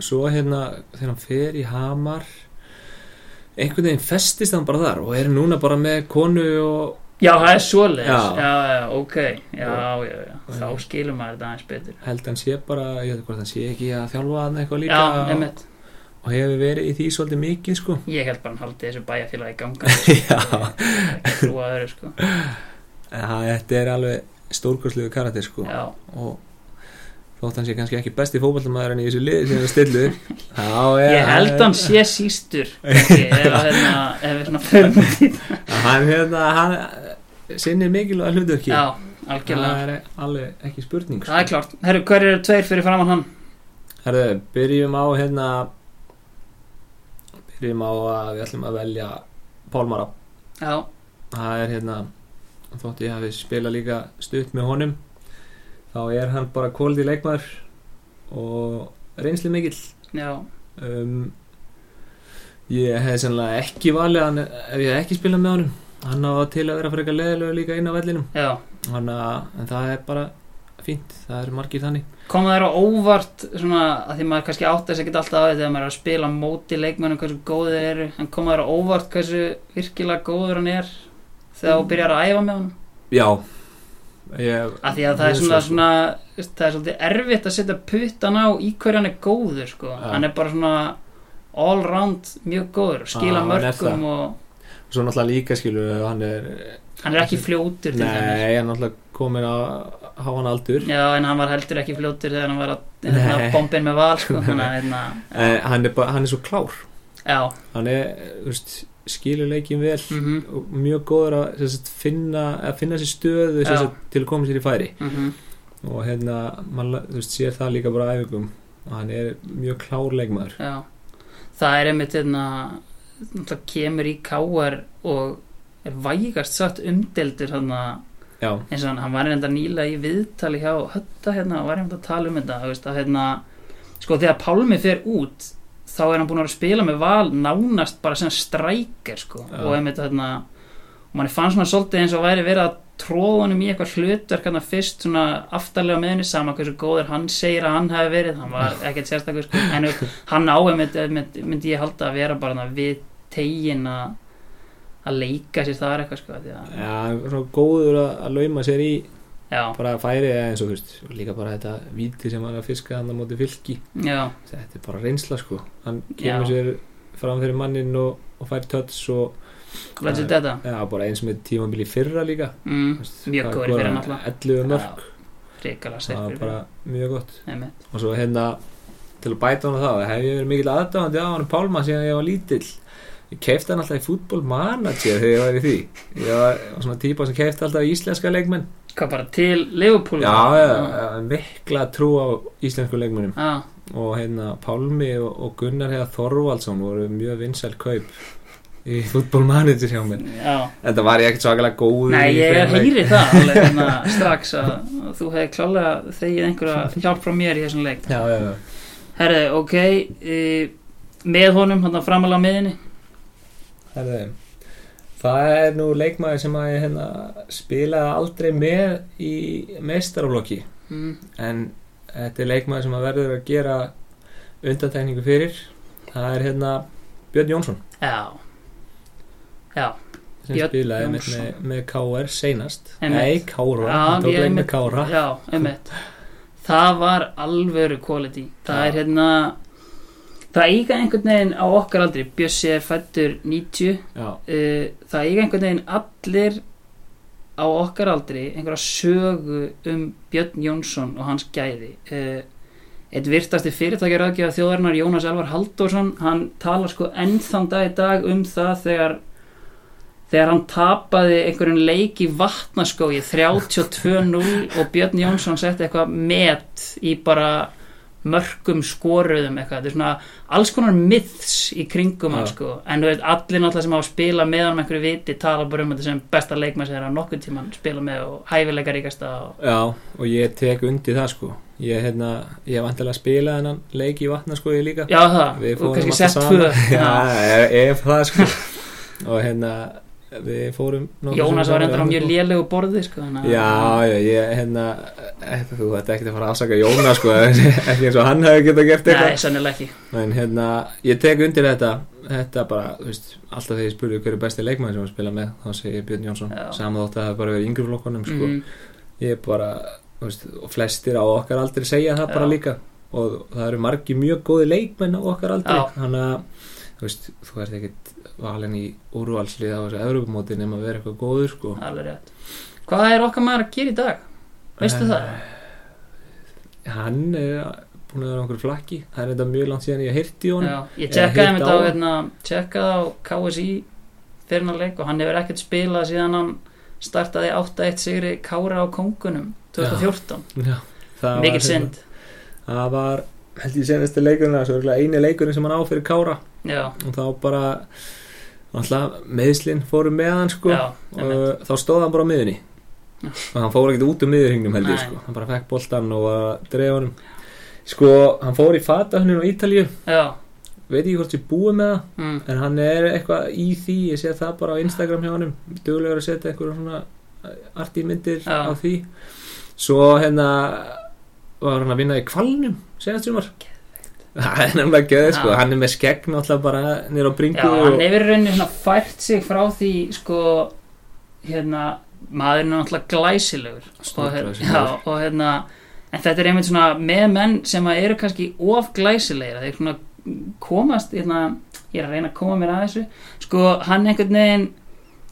svo hérna þegar hann fer í Hamar einhvern veginn festist hann bara þar og er núna bara með konu og já, það er svoleiðis. Já. já, já, ok. Já, já, já, þá skilur maður þetta aðeins betur. Held hann sé bara, ég veit hvort hann sé ekki að þjálfa hann eitthvað líka já, einmitt. og hefur verið í því svolítið mikið sko. Ég held bara hann haldi þessu bæjarfélagi í ganga. Já, ekki trúa öðru sko. En það, þetta er alveg stórkurslegu karakter sko. Já, og þótt hann sé kannski ekki besti fótballtamaður en í þessu liði sem er stillu ég held hann sé sístur ekki, að, hérna, það. hann, hérna, hann sinnir mikilvæg hlutverki. Já, það er alveg ekki spurning það er klart, herru, hver eru tveir fyrir framann hann? Herðu, byrjum á hérna byrjum á að við ætlum að velja Pálmara já, það er hérna þótt ég hafi spilað líka stutt með honum þá er hann bara kvóldi leikmaður og reynsli mikill. Já, um, ég hef sennilega ekki valið hann ef ég hef ekki spilað með honum. Hann á til að vera frekar leðilega líka inn á vellinum. Já. Hann að, en það er bara fínt, það er margir þannig. Kom það þér á óvart svona að því maður kannski átt þess ekkert alltaf á því þegar maður er að spila móti leikmennum hversu góðir þeir eru. En kom það þér á óvart hversu virkilega góður hann er þegar þú byrjar að æfa með hann já ég, að því að það er svona, svona það er svolítið erfitt að setja puttan á í hverju hann er góður sko. Já. hann er bara svona all round mjög góður, skila hann er mörgum og svo náttúrulega líka skilur við, hann er hann er ekki fljótur nei, hann er náttúrulega komin að hafa hann aldur Já, en hann var heldur ekki fljótur þegar hann var að hérna, bombin með val sko. hérna, en hann er, bara, hann er svo klár já, hann er, þú veist, skilur leikin vel mhm, og mjög góður að sagt, finna, að finna sér stöðu Já. sagt, til að koma sér í færi. Mhm. Og hérna, mann sér það líka bara á æfingum og hann er mjög klár leikmaður. Já, það er einmitt hérna, náttúrulega kemur í káar og er vægast satt umdeldur hann já, eins og hann, hann var reynda nýla í viðtali hjá Hötta hérna og var einmitt að tala um þetta veist, að hérna, sko þegar Pálmi fer út þá er hann búin að að spila með val nánast bara sem strækir sko. Já. og einmitt hérna og manni fannst svona svolítið eins og væri verið að tróða honum í eitthvað hlutverk hann fyrst svona aftarlega með henni sama hversu góður hann segir að hann hefði verið. Hann var ekkert sérstakur sko. En hann á einmitt, myndi ég halda að vera bara þarna við tegin að að leika sér þar eitthvað sko að, já, er svona góður að, að lauma sér í já, bara færi eins og veist, líka bara þetta víti sem hann er að fiska hann á móti fylki. Já, þetta er bara reynsla sko. Hann Já. kemur sér fram fyrir mannin og, og fær töts og þetta já, bara eins með tímabili fyrra líka. Mm, Þú veist, mjög góður fyrir hann? náttúrulega. 11 mörg, það var bara mjög gott. Einmitt, og svo hérna til að bæta hann á það hef ég verið mikill aðdáðandi á hann Pálma síðan ég var lítill. Ég keifti hann alltaf í fútbolmanager þegar ég var í því. Ég var svona típa sem keifti alltaf íslenska leikmenn hvað bara til Liverpool? Já, já, mikla trú á íslensku leikmennum og hérna Pálmi og, og Gunnar Heiða Þorvaldsson voru mjög vinsæl kaup í fútbolmanager hjá mér. Já. en það var ég ekkert svakalega góð Nei, ég er heyri það alveg hérna, strax að, að þú hefði klálega þegið einhverja hjálp frá mér í þessum leik. Já, já, já. Herði, ok með honum, hann framalega miðinni Herðu, það er nú leikmaður sem að ég hérna, spilaði aldrei með í meistaraflokki. Mm, en þetta er leikmaður sem að verður að gera undantekningu fyrir. Það er hérna Björn Jónsson. Já. Já, sem Björn spilaði með, Jónsson. með, með KR seinast. Nei, Já, hann tók leik með Kára. Já, einmitt. Það var alvöru quality. Það Já. er hérna Það eiga einhvern veginn á okkar aldri Bjössi er fættur 90 Já, uh, Það eiga einhvern veginn allir á okkar aldri einhverja sögu um Björn Jónsson og hans gæði. Uh, eitt virtasti fyrirtækjar aðgjöða þjóðarinnar Jónas Elvar Halldórsson hann talar sko ennþann dag í dag um það þegar þegar hann tapaði einhverjum leik í vatnaskói 32-0 og Björn Jónsson setti eitthvað met í bara mörgum skoruðum eitthvað, þetta er svona alls konar myths í kringum hann Já. sko, en þú veit, allir náttúrulega sem á að spila með hann með einhverju viti tala bara um þetta sem besta leikmann sem er að nokkuð tíman spila með og hæfileika ríkasta og... já, og ég tek undir það sko. Ég, hérna, ég hef vantilega að spila þennan leik í vatnaskoði líka. Já það, og kannski sett tvö. Já, ef það sko. Og hérna Við fórum Jónas var endur á mjög lélegu borði sko, að- Já, já, ég, hérna þetta, Þú ætti ekkert að fara að afsaka Jónas sko Ekki eins og hann hefði getað gert Nei, eitthvað sannilega ekki En hérna, ég tek undir þetta Þetta bara, þú veist Alltaf þegar ég spurði hver er besti leikmaður sem að spila með Þá segi ég Björn Jónsson Já. Saman þótt að það hafi bara verið yngri flokkunum sko. mm, Ég bara, þú veist Og flestir á okkar aldrei segja það bara Já. líka Og það eru margi mjög góði leikmenn á okkar aldrei. Þannig að, þú veist, þú ert ekkit valin í úrvalslið á þessu Evropamóti nema að vera eitthvað góður sko. Alveg rétt. Hvað er okkar maður að gera í dag? Veistu Eh, það? Hann er búin að vera einhverju flakki. Það er þetta mjög langt síðan ég heyrti í honum. Já, ég tjekkaði þetta á hérna, tjekkaði á KSI fyrir hann leik og hann hefur ekkert spilað síðan hann startaði 8-1 sigri Kára á kongunum 2014 Já, það Mikið var, synd. Það var held ég senast til leikurinn það er svo eini leikurinn sem hann á fyrir Kára. Já, og þá bara alltaf meðslinn fóru með hann sko já, og þá stóð hann bara á miðunni og hann fór ekkert út um miðurhingnum held ég sko. Hann bara fekk boltan og var að drefa honum. Sko, hann fór í fatahunum á Ítalíu. Já, veit ekki hvort ég búið með það mm, en hann er eitthvað í því. Ég sé það bara á Instagram hjá honum. Duglegur að setja eitthvað svona arti myndir Já. á því. Svo hérna var hann að vinna í kvalnum senast sumar það er nefnilega göð sko. Hann er með skegg náttúrulega bara nýr á bringu já, hann og, hefur í rauninni svona fært sig frá því sko hérna, maðurinn er náttúrulega glæsilegur. Og, hérna, já, og hérna en þetta er einmitt svona með menn sem eru kannski of glæsilegir þeir svona komast hérna, ég er að reyna að koma mér að þessu. Sko hann einhvern veginn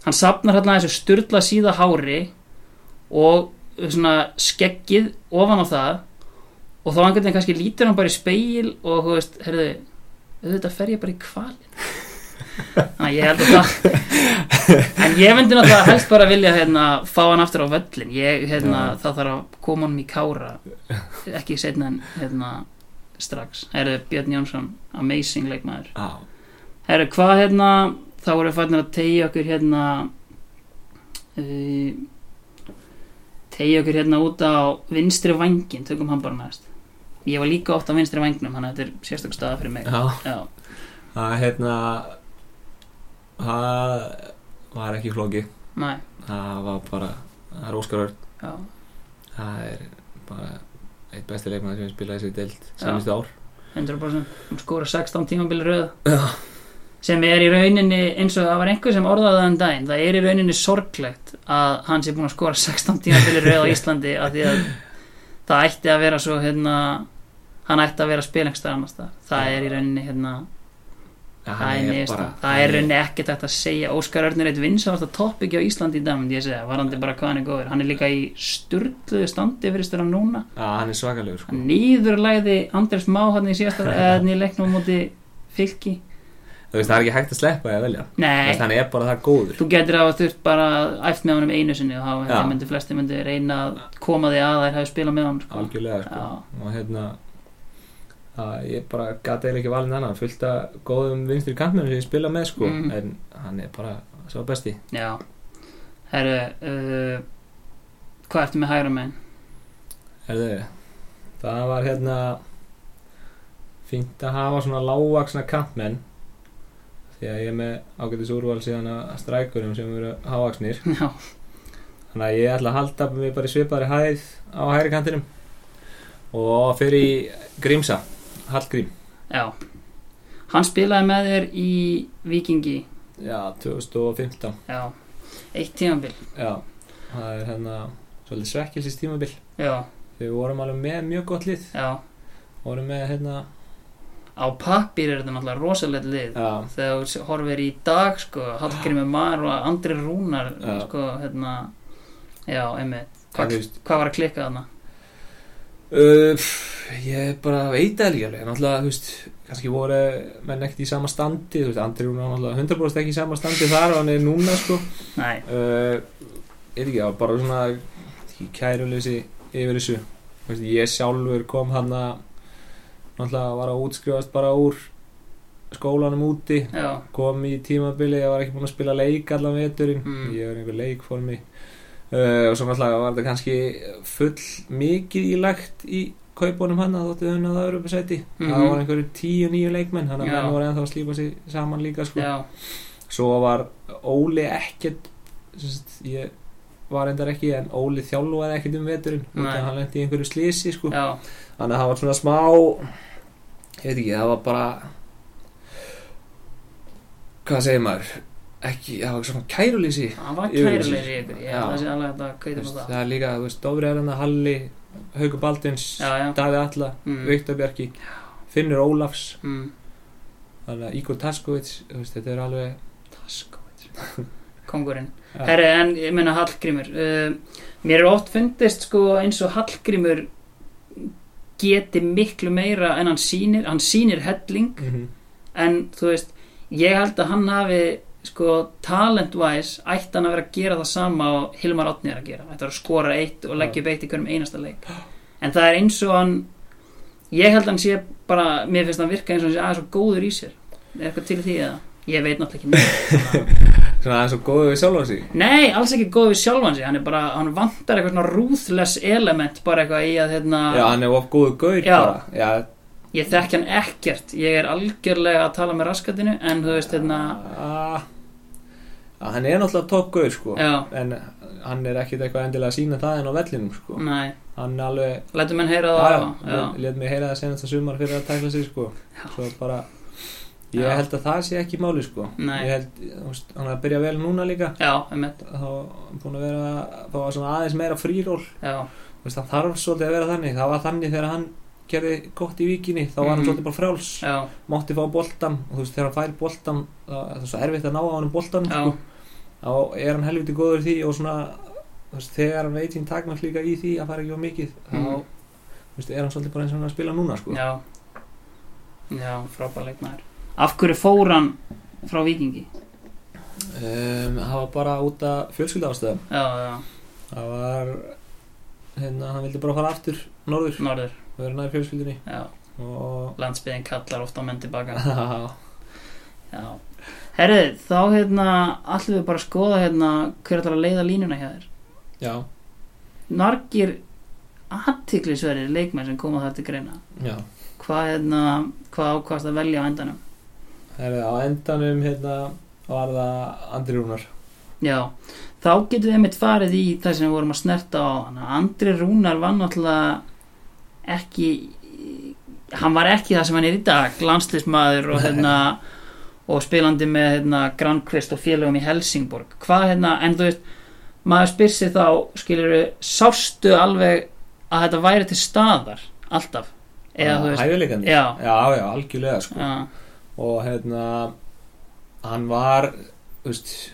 hann sapnar hérna þessu sturla síða hári og svona skeggið ofan á það og þá veginn kannski lítur hann bara í speil og þú veist, herðu auðvitað fer ég bara í kvalin þannig að ég held að það en ég myndi náttúrulega helst bara vilja hérna, fá hann aftur á völlin ég, hérna, Já. það þarf að koma hann í kára ekki setna en hérna, strax, herðu Björn Jónsson amazing leikmaður. Á, herru, hvað hérna þá vorum við fannir að tegja okkur hérna uh, tegja okkur hérna út á vinstri vangin, tökum hann bara næst ég var líka oft á vinstri vangnum þannig að þetta er sérstök staða fyrir mig. Já, já, það hérna það var ekki flóki næ, það var bara, það er Óskar Örn. Já, það er bara eitt besti leikmann sem ég spilaði sér deild Já. sennistu ár. 100% hún skora 16 tímabili röð. Sem er í rauninni eins og það var einhver sem orðaði það um daginn. Það er í rauninni sorglegt að hann sé búin að skora 16 tímabili röð á Íslandi af því að það ætti að vera svo hérna, hann ætti að vera spilengstar annars það, það er í rauninni hérna, ja, það er, bara, það er í rauninni ekkert að segja. Óskar Örn er eitt vinsalasta topic á Íslandi í dag ég segja, varandi bara hvað hann er góður. Hann er líka í sturluðu standi fyrir störa núna. Já, hann er svakalegur sko. hann nýðurlæði Andrés Má hann í síðasta í leiknum á móti fylki veist, það er ekki hægt að sleppa að velja nei, veist, hann er bara það góður Þú getur að þurft bara æft með honum einu sinni og þá Já. myndi flesti myndi reyna að koma því að þær hafi spilað með honum sko. algjörlega sko. Og hérna að ég bara gata eiginlega ekki valin annan fullt af góðum vinstri kantmennum sem ég spila með sko, Mm. en hann er bara svo besti já Herru, uh, hvað ertu með hægra megin? Herðu, það var hérna fínt að hafa svona lágvaksna kantmenn því að ég er með ágætis úrval síðan að strækurum sem eru hávaksnir Já, þannig að ég ætla að halda mig bara í svipaðri hæð á hægri kantinum. Og fyrir í Grímsa Hallgrím. Já. Hann spilaði með þér í Vikingi já, 2015 Já, eitt tímabil. Já, það er hérna svolítið svekkilsist tímabil Já, við vorum alveg með mjög gott lið. Já. Vorum með hérna Á pappir er þetta náttúrulega rosalegt lið. Já, Þegar þú horfir í dag sko, Hallgrímur Mar og Andri Rúnar Já. sko, hérna Já, einmitt. Það Hva, þú veist Hvað var að klikka þarna? Uh, ég bara veit það alveg. Náttúrulega, þú veist, kannski voru menn ekkert í sama standi, þú veist, Andri Rúnar náttúrulega 100% ekki í sama standi þar og hann er núna sko, Nei, uh, veit ekki, bara svona kæruleysi yfir þessu. Þú veist, ég sjálfur kom hann að náttúrulega var að útskrifast bara úr skólanum úti. Já, kom í tímabili, ég var ekki búinn að spila leik allan veturinn, Mm. ég var einhver leikformi. Uh, og svo náttúrulega var þetta kannski full mikið í lagt í kaupunum hann að þóttu þunna það eru upp sæti Mhm. það var einhverju tíu nýju leikmenn þannig að menn voru ennþá að slípa sig saman líka sko. svo var Óli ekkert ég var endar ekki en Óli þjálfaði ekkert um veturinn af að hann lendi í einhverju slísi sko. þannig að það var svona smá ég veit ekki, það var bara hvað segir maður ekki, það var svona kærulýsi hann var í ykkur ég held að það sé alveg að kaupa á það það er líka, þú veist, Dófri er hann Halli, Haukur Baldins. Daði Alla, Mm. Viktor Bjarki Finnur Ólafs mm. þannig að Ígor veist, þetta er alveg kongurinn Ja. Herri, en ég meina Hallgrímur uh, mér er oft fundist sko eins og Hallgrímur geti miklu meira en hann sýnir hann sýnir helling mm -hmm. en þú veist, ég held að hann hafi sko talent-wise ætti hann að vera að gera það sama og Hilmar Átni er að gera, ætti að að skora eitt og leggja upp eitt í hverjum einasta leik. En það er eins og hann ég held að hann sé bara mér finnst hann virka eins og hann sé aðeins svo góður í sér. Er eitthvað til því eða? Ég veit náttúrulega ekki Svona aðeins og góðu við sjálfa sig. Nei, alls ekki góður við sjálfan sig. Hann er bara, hann vantar eitthvað svona ruthless element bara eitthvað í að hérna Já, hann er of góðu gaur Já. bara. Já, ég þekki hann ekkert, ég er algjörlega að tala með raskatinu en þú veist hérna ah, Hann er náttúrulega topp gaur sko. Já, En hann er ekkit eitthvað endilega að sína það en á vellinum sko. Nei, Hann alveg lætum henn heyra það á Let mig heyra það senast að sumar fyrir að tækla sig sko. Já. Svo bara Ég Já. held að það sé ekki máli sko. Nei. Ég held, hann er að byrja vel núna líka. Já, einmitt, Þá er búin að vera Þá var svona aðeins meira fríról já, Þú veist, það þarf svolítið að vera þannig. Það var þannig þegar hann gerði gott í víkinni. Þá var hann Mhm. svolítið bara frjáls. Já, Mátti fá boltan Og þú veist, þegar hann fær boltan Það það er svo erfitt að ná á hann boltan já, sko. Þá er hann helviti góður í því Og svona, þú veist, þegar hann veit sín takmark líka í því Að fara ekki á mikið Þá, Mhm. þú veist, er hann svolítið bara eins og hann er að spila núna sko. já. Já, frábær leikmaður af hverju fór hann frá vikingi um, Það var bara út af fjölskylda ástöðum já, já, Það var hérna, hann vildi bara fara aftur norður. Norður, vera nær fjölskyldinni og landsbyðin kallar ofta menn tilbaka já, herrið, þá hérna allir við bara að skoða hérna hver ætlar að leiða línuna hjá þér? Já, margir aðtiklisverðir leikmenn sem koma þar til greina. Já. hvað hérna, hvað ákvast að velja á endanum Herri, á endanum hérna, var það Andri Rúnar. Já, þá getum við einmitt farið í það sem við vorum að snerta á Andri Rúnar var náttúrulega ekki hann var ekki það sem hann er í dag landslismadur og, hérna, og spilandi með hérna, Grandquist og félögum í Helsingborg. Hvað hérna, en þú veist maður spyr sér þá, skilur sástu alveg að þetta væri til staðar alltaf? Eða þú veist já, já, já, algjörlega sko. já, og hérna hann var veist,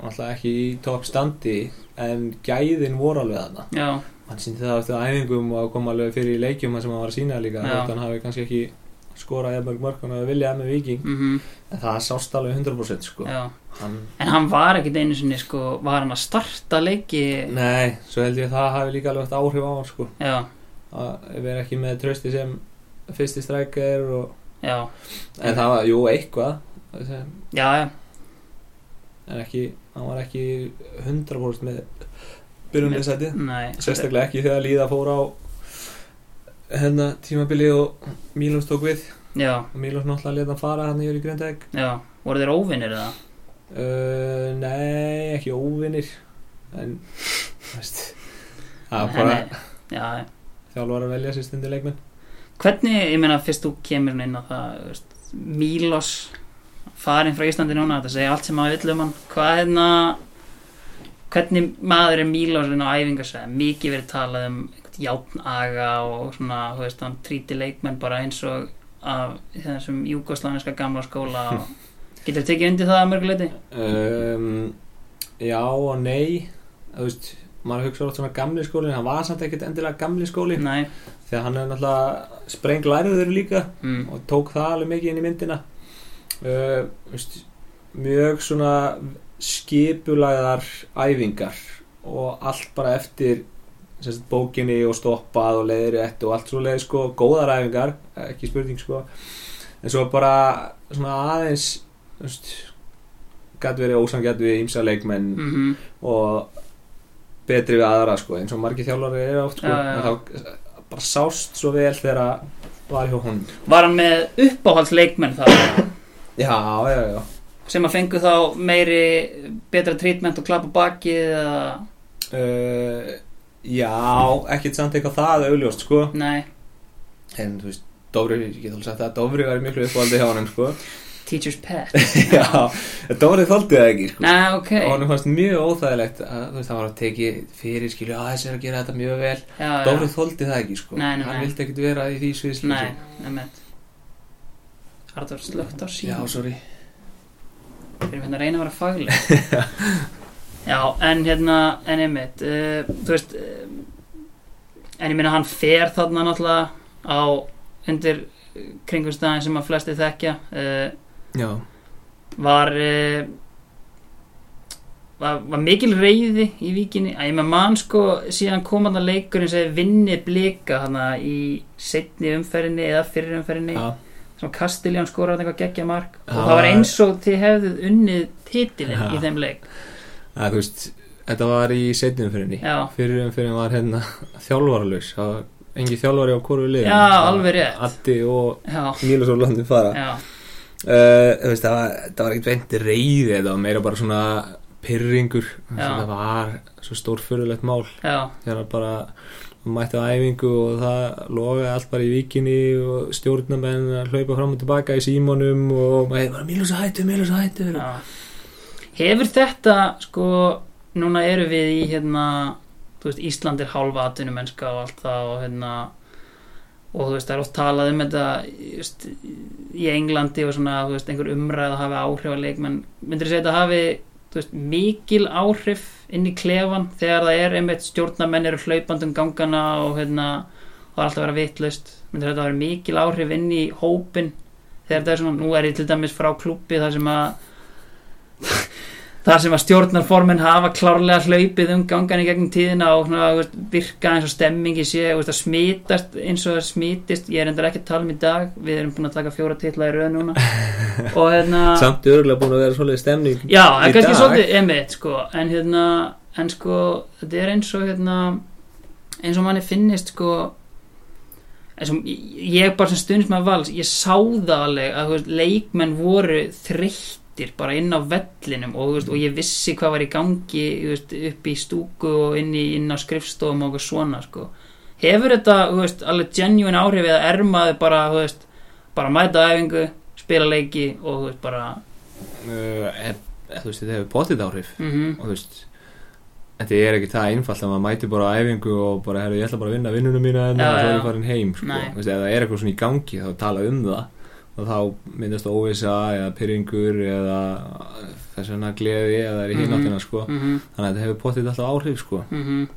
alltaf ekki í topp standi en gæðin voru alveg þarna. Já, hann síndi það eftir æfingum og kom alveg fyrir í leikjum sem hann var að sína líka hann hafi kannski ekki skorað jafnmörg mörg hann hafi viljað með viking mhm, en það sást alveg 100% sko. hann, En hann var ekkit einu sinni sko, var hann að starta leiki? Nei, svo held ég að það hafi líka alveg áhrif á hann sko. Að vera ekki með trösti sem fyrsti strækir og... já, en það var, jú, eitthvað já, já, en ekki, hann var ekki 100% með byrjunleysæti nei sérstaklega ekki þegar Líða fór á hérna tímabili og Mílons tók við. Já, og Mílons náttúrulega leta hann fara hann yfir í Grindæk já, voru þeir óvinnir eða? uh, nei, ekki óvinnir en veist, það er bara þjálfar að velja sér stundi leikmenn Hvernig, ég meina, fyrst þú kemur inn á það, veist, Mílos farin frá Íslandi núna, þetta segja allt sem maður vill um hann, hvað er hérna hvernig maður er Mílosinn á æfingarsveið, mikið verið talað um játnaga og svona, þú veist, hann tríti leikmenn bara eins og af þessum júgoslaviska gamla skóla. Og getur tekið undir það að mörguleiti? um, já og nei. Þú veist, maður hugsa oft svona gamli skólin hann var samt ekkert endilega gamli skóli. Nei, þegar hann er náttúrulega sprenglæriður líka mm. og tók það alveg mikið inn í myndina. Uh, veist, mjög svona skipulagðar æfingar og allt bara eftir sérst, bókinni og stoppað og leiðir eftir og allt svo leið sko, góðar æfingar ekki spurning sko. En svo bara svona aðeins veist, gæti verið ósangjart við ímsa leikmenn Mm og betri við aðra sko eins og margir þjálfari eru oft sko. Já, já, já. en þá bara sást svo vel þegar að var hjá honum. Var hann með uppáhaldsleikmenn þá já, já, já. Sem að fengu þá meiri betra trítment og klappa bakið eða, uh, já, ekkert samt eitthvað það augljóst sko. Nei, en þú veist, Dófri, ég get alveg sagt það að Dófri var miklu uppáldi hjá honum sko teacher's pet. Já, en Dófri þóldi það ekki sko. Nei, ok. Og honum fannst mjög óþægilegt að þú veist, það var að teki fyrir skilju að þessi er að gera þetta mjög vel. Já, já. Dófri þóldi það ekki sko. Nei, nei, hann nei. vildi ekkert vera í því sviðslu Artur slögt á já, síðan sorry. Fyrir hérna að reyna að vera fagleg. Já, en hérna En einmitt uh, Þú veist uh, En ég meina hann fer þarna náttúrulega Á undir kringumstæðin sem að flesti þekkja uh, já, Var uh, var, var mikil reyði í víkinni? Að ég með mann sko síðan kom hann að leikurinn sem vinni blika hann í setni umferðinni eða fyrir umferðinni Já, sem Kastilján skoraði eitthvað geggja mark. Já. og það var eins og þið hefðuð unnið titilinn Já. í þeim leik. Að, þú veist, þetta var í setnum fyririnni Já, Fyrir umfyrin var hérna þjálfaralaus. Það var engi þjálfari á hvoru liðin alveg rétt. Addi og já, Nílas og Landi fara. Já, uh, það, var, það var ekkert veint reyði þetta var meira bara svona pyrringur það var svo stórfurulegt mál. Þegar bara mætti á æfingu og það logaði allt bara í víkinni og stjórnamenn að hlaupa fram og tilbaka í símónum og maður bara Mílus að hættu, Mílus að hættu. Já. Hefur þetta sko núna eru við í hérna þú veist, Ísland er hálfa atvinnumennska og allt það og hérna og þú veist, það er oft talað um þetta just, í Englandi og svona, þú veist, einhver umræð að hafa áhrif á leikmenn, myndir þú segja þetta hafi veist, mikil áhrif inn í klefan þegar það er einmitt stjórnamenn eru hlaupandi um gangana og hérna, það er alltaf að vera vitlaust? Myndir þetta hafa mikil áhrif inn í hópin þegar þetta er svona, nú er ég til dæmis frá klubbi þar sem að þar sem að stjórnarformin hafa klárlega hlaupið um gangan í gegnum tíðina og svona, veist, virka eins og stemmingi sé veist, að smitast eins og það smitist. Ég er endur ekki að tala um í dag við erum búin að taka fjóra titla í röð núna. Og hérna samt örgulega búin að vera svolítið stemning já, er kannski svolítið emitt sko, en hérna en sko, þetta er eins og hérna eins og manni finnist sko og ég bara sem stundist með vals ég sá það alveg að veist, leikmenn voru þreyttir bara inn á vellinum og, veist, og ég vissi hvað var í gangi veist, upp í stúku og inn, í, inn á skrifstofum og svona sko. hefur þetta veist, alveg genuine áhrif eða ermaði bara, þú veist, bara mæta æfingu spila leiki og bara uh, en, þú veist, þetta hefur potið áhrif. Mhm. Og þú veist þetta er ekki það einfalt að maður mæti bara á æfingu og bara, herru, ég ætla bara að vinna vinnunum mína en og svo er farin heim sko. Það er eitthvað svona í gangi þá tala um það þá myndast óvisa eða pyrringur eða þess vegna gleði eða er í Mhm. hináttina sko. mhm þannig að þetta hefur potið alltaf áhrif sko. Mm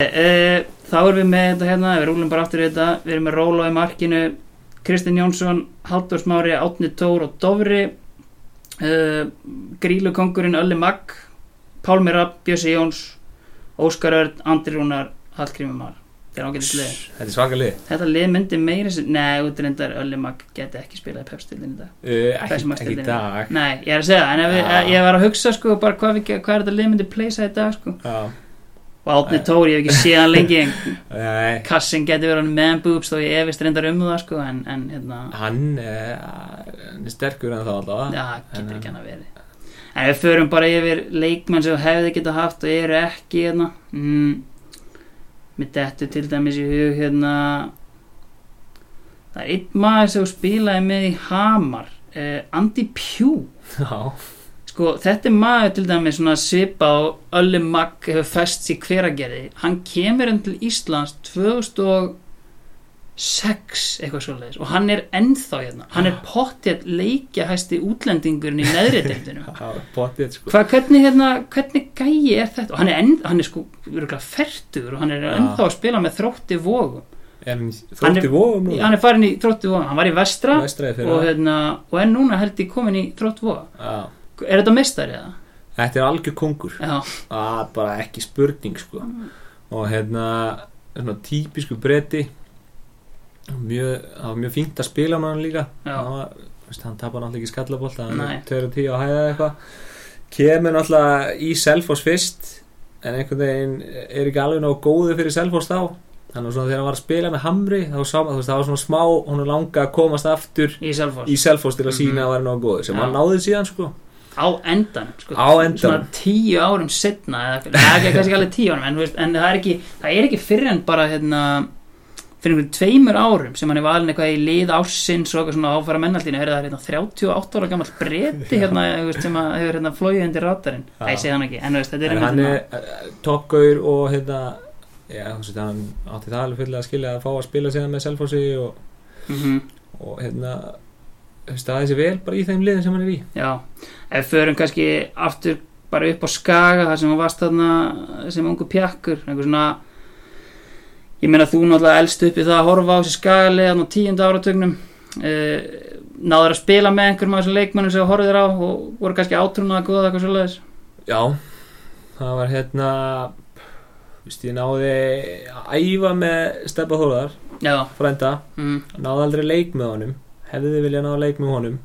e, þá erum við með þetta hérna, við rúlum bara aftur í þetta við erum með Róla í markinu Kristinn Jónsson, Halldór Smári Átni Tór og Dofri e, Grílukongurinn Ölli Magg Pálmi Rapp, Bjössi Jóns Óskar Örn, Andri Rúnar Hallgrímur Mar þetta er ágætis lið. Þetta er svaka lið. Þetta lið myndi meira sem, nei, útrindar Ölli Magg geti ekki spilað í pepstildin í dag. Uh, ekki, ekki í dag. Nei, ég er að segja, en ef við, Já. ég var að hugsa sko, bara hvað, við, hvað er þetta lið myndi pleysa í dag sko. Já. og Átni Tór, ég hef ekki séð hann lengi. Kassin getur verið man boobs þó ég efist reyndar um það sko en, en hérna, hann er, hann er sterkur en það alltaf já, getur ekki hann að verið. En við förum bara yfir leikmenn sem hefði geta haft og eru ekki hérna. Mm, með dettu til dæmis í hug hérna það er einn maður sem spilaði með í Hamar uh, Andy Pugh. Já, sko þetta er maður til dæmis svona svipa og Ölli Magg hefur fest í hveragerði. Hann kemur enn til Íslands 2006 eitthvað svoleiðis. Og hann er ennþá hérna. Hann er pottið leikjahæsti útlendingurinn í neðri deildinu sko. Hvernig, hérna, hvernig gæi er þetta? Og hann er, enn, hann er sko fertugur og hann er Já. ennþá að spila með þrótti vógum þrótti nú? hann er farin í þrótti vógum, hann var í vestra Vestræði og, hérna, og er núna held ég komin í þrótt vóga er þetta meistari eða? Þetta er algjör kongur. Bara ekki spurning sko. Og hérna típisku breyti mjög, það var mjög fínt að spila hann líka. Hann, var, veist, hann tapar náttúrulega ekki skallabolt hann er 2-10 á hæða eitthvað. Kemur náttúrulega í Selfoss fyrst en einhvern veginn er ekki alveg nógu góðu fyrir Selfoss þá. Þannig að þegar hann var að spila með Hamri þá sá veist, það var svona smá hún er langa að komast aftur í Selfoss. til að sína Mhm. að vera nógu góður sem Já. hann náði síðan sko. Á endan sko, Á endanum. svona tíu árum setna eða eða ekki kannski alveg tíu árum en, en það er ekki, það er ekki fyrir en bara hérna, fyrir einhverjum tveimur árum sem hann er valin eitthvað í lið ársins og eitthvað svona áfæra mennaldínu er það hérna 38 ára gammal breyti hérna, sem hefur hérna flóið undir rátarinn það ég segi hann ekki, en þetta er en hann er uh, toppgaur og hérna já, hann átti það alveg fyrir að skilja að fá að spila síðan með Selfossi og, Mhm. og hérna er sér vel bara í þeim liðin sem hann er í. Já, ef förum kannski aftur bara upp á skaga þar sem hún varst þarna sem ungu pjakkur einhver svona ég meina þú náttúrulega elst upp í það að horfa á þessi skagalið á tíunda áratögnum uh, náður að spila með einhverjum af þessum leikmennum sem þú horfðir á og voru kannski átrúnað að góða eitthvað svoleiðis? Já, það var hérna Vist, ég náði að æfa með Steppa Þóðar, já, frænda. Mm, náði aldrei leik með honum. Hefði þið viljað náða leik með honum.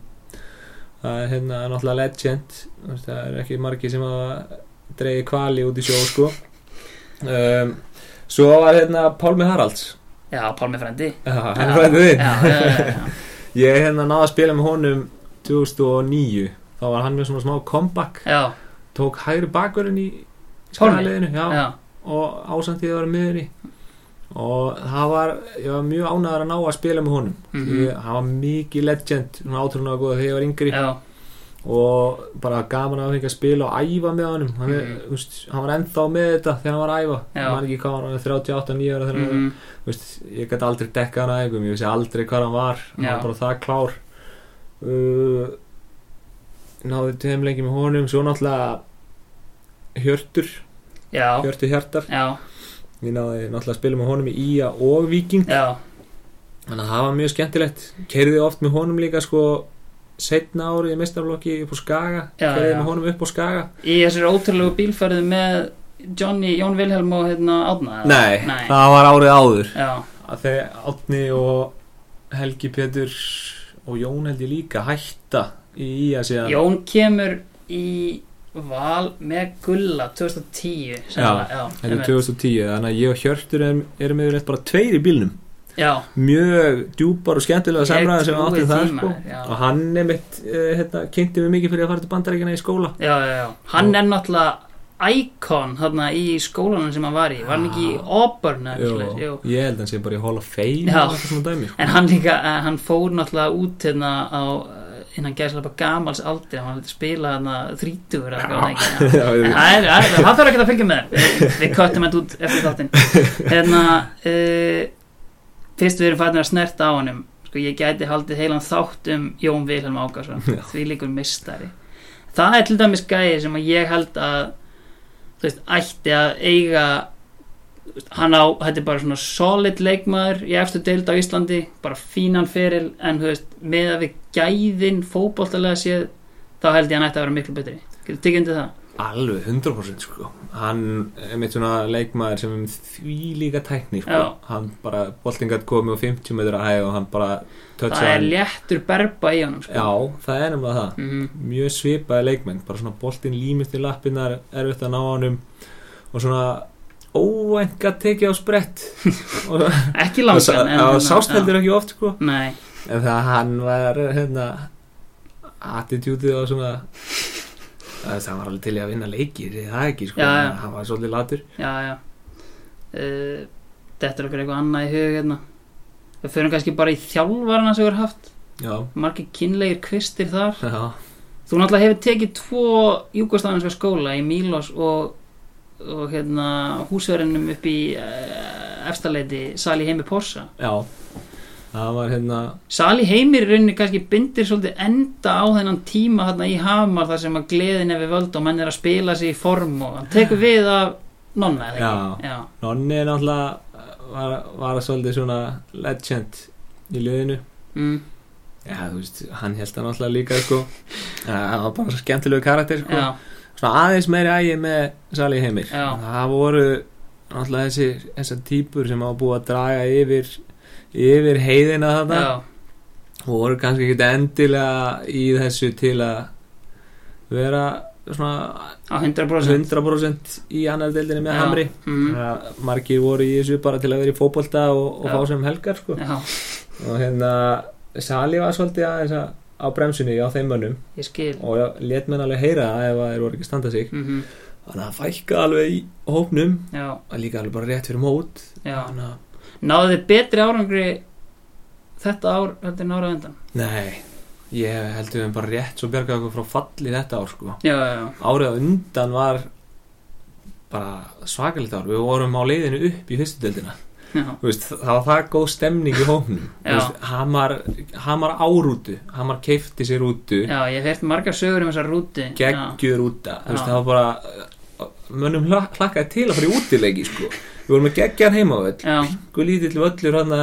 Það er hérna náttúrulega legend. Það er ekki margi sem að dreiði kvali út í sjó sko. Um, svo var hérna Pálmi Haralds. Já, Pálmi frendi já, hann frændið þinn. Ég hérna náði að spila með honum 2009 þá var hann með svona smá comeback. Já, tók hægri bakverðin í já, og ásamt ég að vera miður í. Og það var ég var mjög ánægður að ná að spila með honum. Mhm. ég, hann var mikið legend svona átrúna góða þegar ég var yngri. Já, og bara gaman að fengja að spila og æfa með honum. Hann, mm. veist, hann var ennþá með þetta þegar hann var að æfa. Hann var ekki hvað hann var 38-9 ára mm, veist, ég gæti aldrei dekka hann að eitthvað ég vissi aldrei hvað hann var. Hann Já. var bara það klár. Uh, náði tveim lengi með honum svo náttúrulega Hjörtur, já, Hjörtur Hjartar. Já, ég náði náttúrulega að spila með honum í Ía og Viking þannig að það var mjög skemmtilegt. Keiriði oft með honum líka sko setna árið í meistarflokki upp á Skaga já. með honum upp á Skaga í þessari ótrúlegu bílferðu með Johnny, Jón Vilhelm og hérna Átna eða? Nei, Nei. það var árið áður já, að þegar Átni og Helgi Pétur og Jón held ég líka hætta í Ía síðan Jón kemur í val með Gulla 2010 sennilega, já, Þetta er einmitt. 2010, þannig að ég og Hjörtur erum, erum yfirleitt bara tveir í bílnum já, mjög djúpar og skemmtilega Ég samræði sem við áttum það sko. og hann er mitt uh, hérna, kynnti mig mikið fyrir að fara til bandaríkina í skóla. Já, já, já. Hann Og- er náttúrulega íkon þarna í skólanum sem hann var í. Var hann ekki í Auburn ég held að hann sé bara í Hall of Fame sko. en hann líka, eh, hann fór náttúrulega út hérna á eh, innan gæslega bara gamals aldri. Hann var að spila hérna þrítugur En það þarf ekki að fylgja með. Við köttum þetta út eftir þáttinn. Hérna uh, fyrst við erum fættin að snerta á honum sko ég gæti haldið heilan þátt um Jón Vilhelm Ákarsson því líkur mistari það er til dæmis gæði sem ég held að þú veist, ætti að eiga hann á, þetta er bara svona solid leikmaður í eftir deild á Íslandi bara fínan feril en þú veist, með að við gæðin fótboltalega séð þá held ég að hann ætti að vera miklu betri. Getur tekið undir það alveg 100% sko. hann er mitt svona leikmaður sem er því líka tækni sko. Hann bara, boltingat komið á 50 metra hæg og hann bara það er hann. léttur berba í honum sko. já, það er nefnilega það Mhm. mjög svipaði leikmenn bara svona boltinn límist í lappinnar erfitt að ná honum og svona að tekið á sprett og ekki langan það hérna, sást já. heldur ekki oft sko nei, en það hann var hérna attitútið og svona það það var alveg til að vinna leikir það ekki sko, hann var svolítið latur já, já. Uh, þetta er okkur eitthvað annað í hug hérna. við förum kannski bara í þjálfarana sem við erum haft. Já, margir kynlegir kvistir þar. Já, þú náttúrulega hefur tekið tvo júgoslafinska skóla í Mílos og, og hérna húsverðinum upp í uh, efstaleiti Sali Heimi Porsa já það var hérna Sali Heimir rauninni kannski bindir svolítið enda á þennan tíma hérna í Hamar þar sem að gleðin er við völd og menn er að spila sig í form og hann tekur við af nonna eða ekki? Já. Nonni er náttúrulega var, var svolítið svona legend í liðinu. Mm, já, þú veist, hann held það náttúrulega líka sko, Já, hann var bara svo skemmtilegu karakter sko. já, svona aðeins meiri ægi með Sali Heimir. Já. það voru náttúrulega þessi, þessar típur sem hafa búið að draga yfir yfir heiðina þarna. Já, og voru kannski ekki endilega í þessu til að vera svona á 100% 100% í annar deildinni með Já. Hamri. Mm, Það- margir voru í þessu bara til að vera í fótbolta og, og fá sem helgar sko. og hérna Sali var svolítið aðeins að á bremsunni á þeim mönnum. Ég skil. Og let menn alveg heyra það ef að þeir voru ekki að standa sig. Mm þannig að fækka alveg í hópnum. Já, og líka alveg bara rétt fyrir mót. Já. Þannig að náðu þið betri árangri þetta ár heldur en ára undan? Nei, ég held við bara rétt svo bjargaði okkur frá falli þetta ár sko. já, já, já, árið á undan var bara svakalegt ár. Við vorum á leiðinu upp í fyrstu deildina. Já, Þú veist, það var það góð stemning í hóknum. Hamar, Hamar árútu. Hamar keifti sér útu já ég hef heyrt margar sögur um þessa rúti já, geggjur úta Þú veist, það var bara mönnum hla- hlakkaði til að fara í útileiki sko. Við vorum með geggjar heimavöll. Já, Guð lítill völlur hann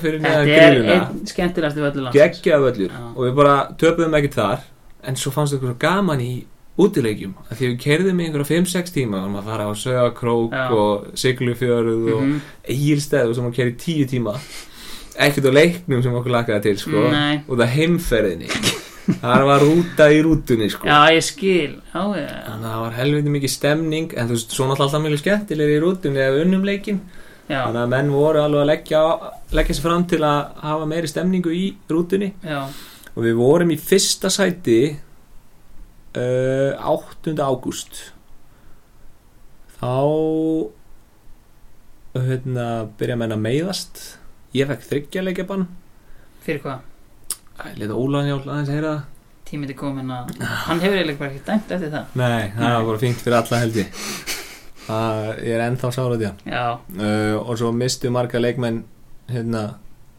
fyrir er grilluna. einn skemmtilegasti völlu landsins. Geggjar völlur. Og við bara töpuðum ekkert þar en svo fannst okkur gaman í útileikjum. Af því við kerðum í einhverja 5-6 tíma og maður fara á Sögakrók og Siglufjörð og Mhm. Egilstæð og sem maður kerði 10 tíma. Ekkert á leiknum sem okkur lakaði til sko. Og það heimferðinni það var rúta í rútunni sko. Já, ég skil. Já, já, þannig að það var helviti mikið stemning en þú veist, svo náttúrulega alltaf mjög skemmtilegir í rútunni eða unnum leikin já, þannig að menn voru alveg að leggja, leggja sér fram til að hafa meiri stemningu í rútunni. Já, og við vorum í fyrsta sæti uh, 8. ágúst. Þá hérna byrja menn að meiðast. Ég fekk þryggja bann fyrir hvað? Leta Ólan hjálp aðeins að heyra það? Tímið er komin að Hann hefur eiginlega bara ekki dæmt eftir það. Nei, það Nei. var bara fínt fyrir alla held ég. Það, Ég er ennþá sárað í hann Já, uh, og svo mistu marga leikmenn hérna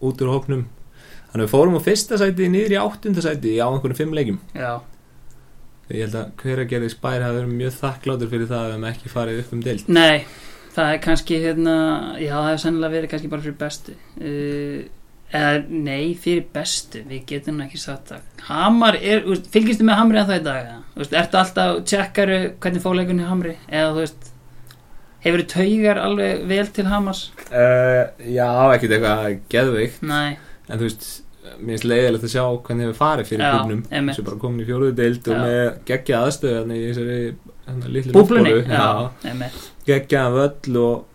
út úr hópnum. Þannig að við fórum á fyrsta sæti niður í áttunda sæti á einhvern fimm leikim já, ég held að hver að gerði spær hafi verið mjög þakkláttur fyrir það að við hefum ekki farið upp um deild. Nei Það er kannski hérna Já, það hefur sennilega verið kannski bara fyrir bestu. Uh, eða nei, fyrir bestu. Við getum ekki sagt það. Hamar er, veist, fylgistu með Hamri en það í dag veist, ertu alltaf, tjekkaru hvernig fóleikunni Hamri? Eða þú veist hefur þú taugar alveg vel til Hamars? Uh, Já, ekkert eitthvað geðveikt. Nei, en þú veist, mér finnst leiðilegt að sjá hvernig hefur farið fyrir klubnum þessu bara komin í fjóruðu deild og Já. með geggja aðstöðu í þessari litlu búblunni geggjaðan völl og,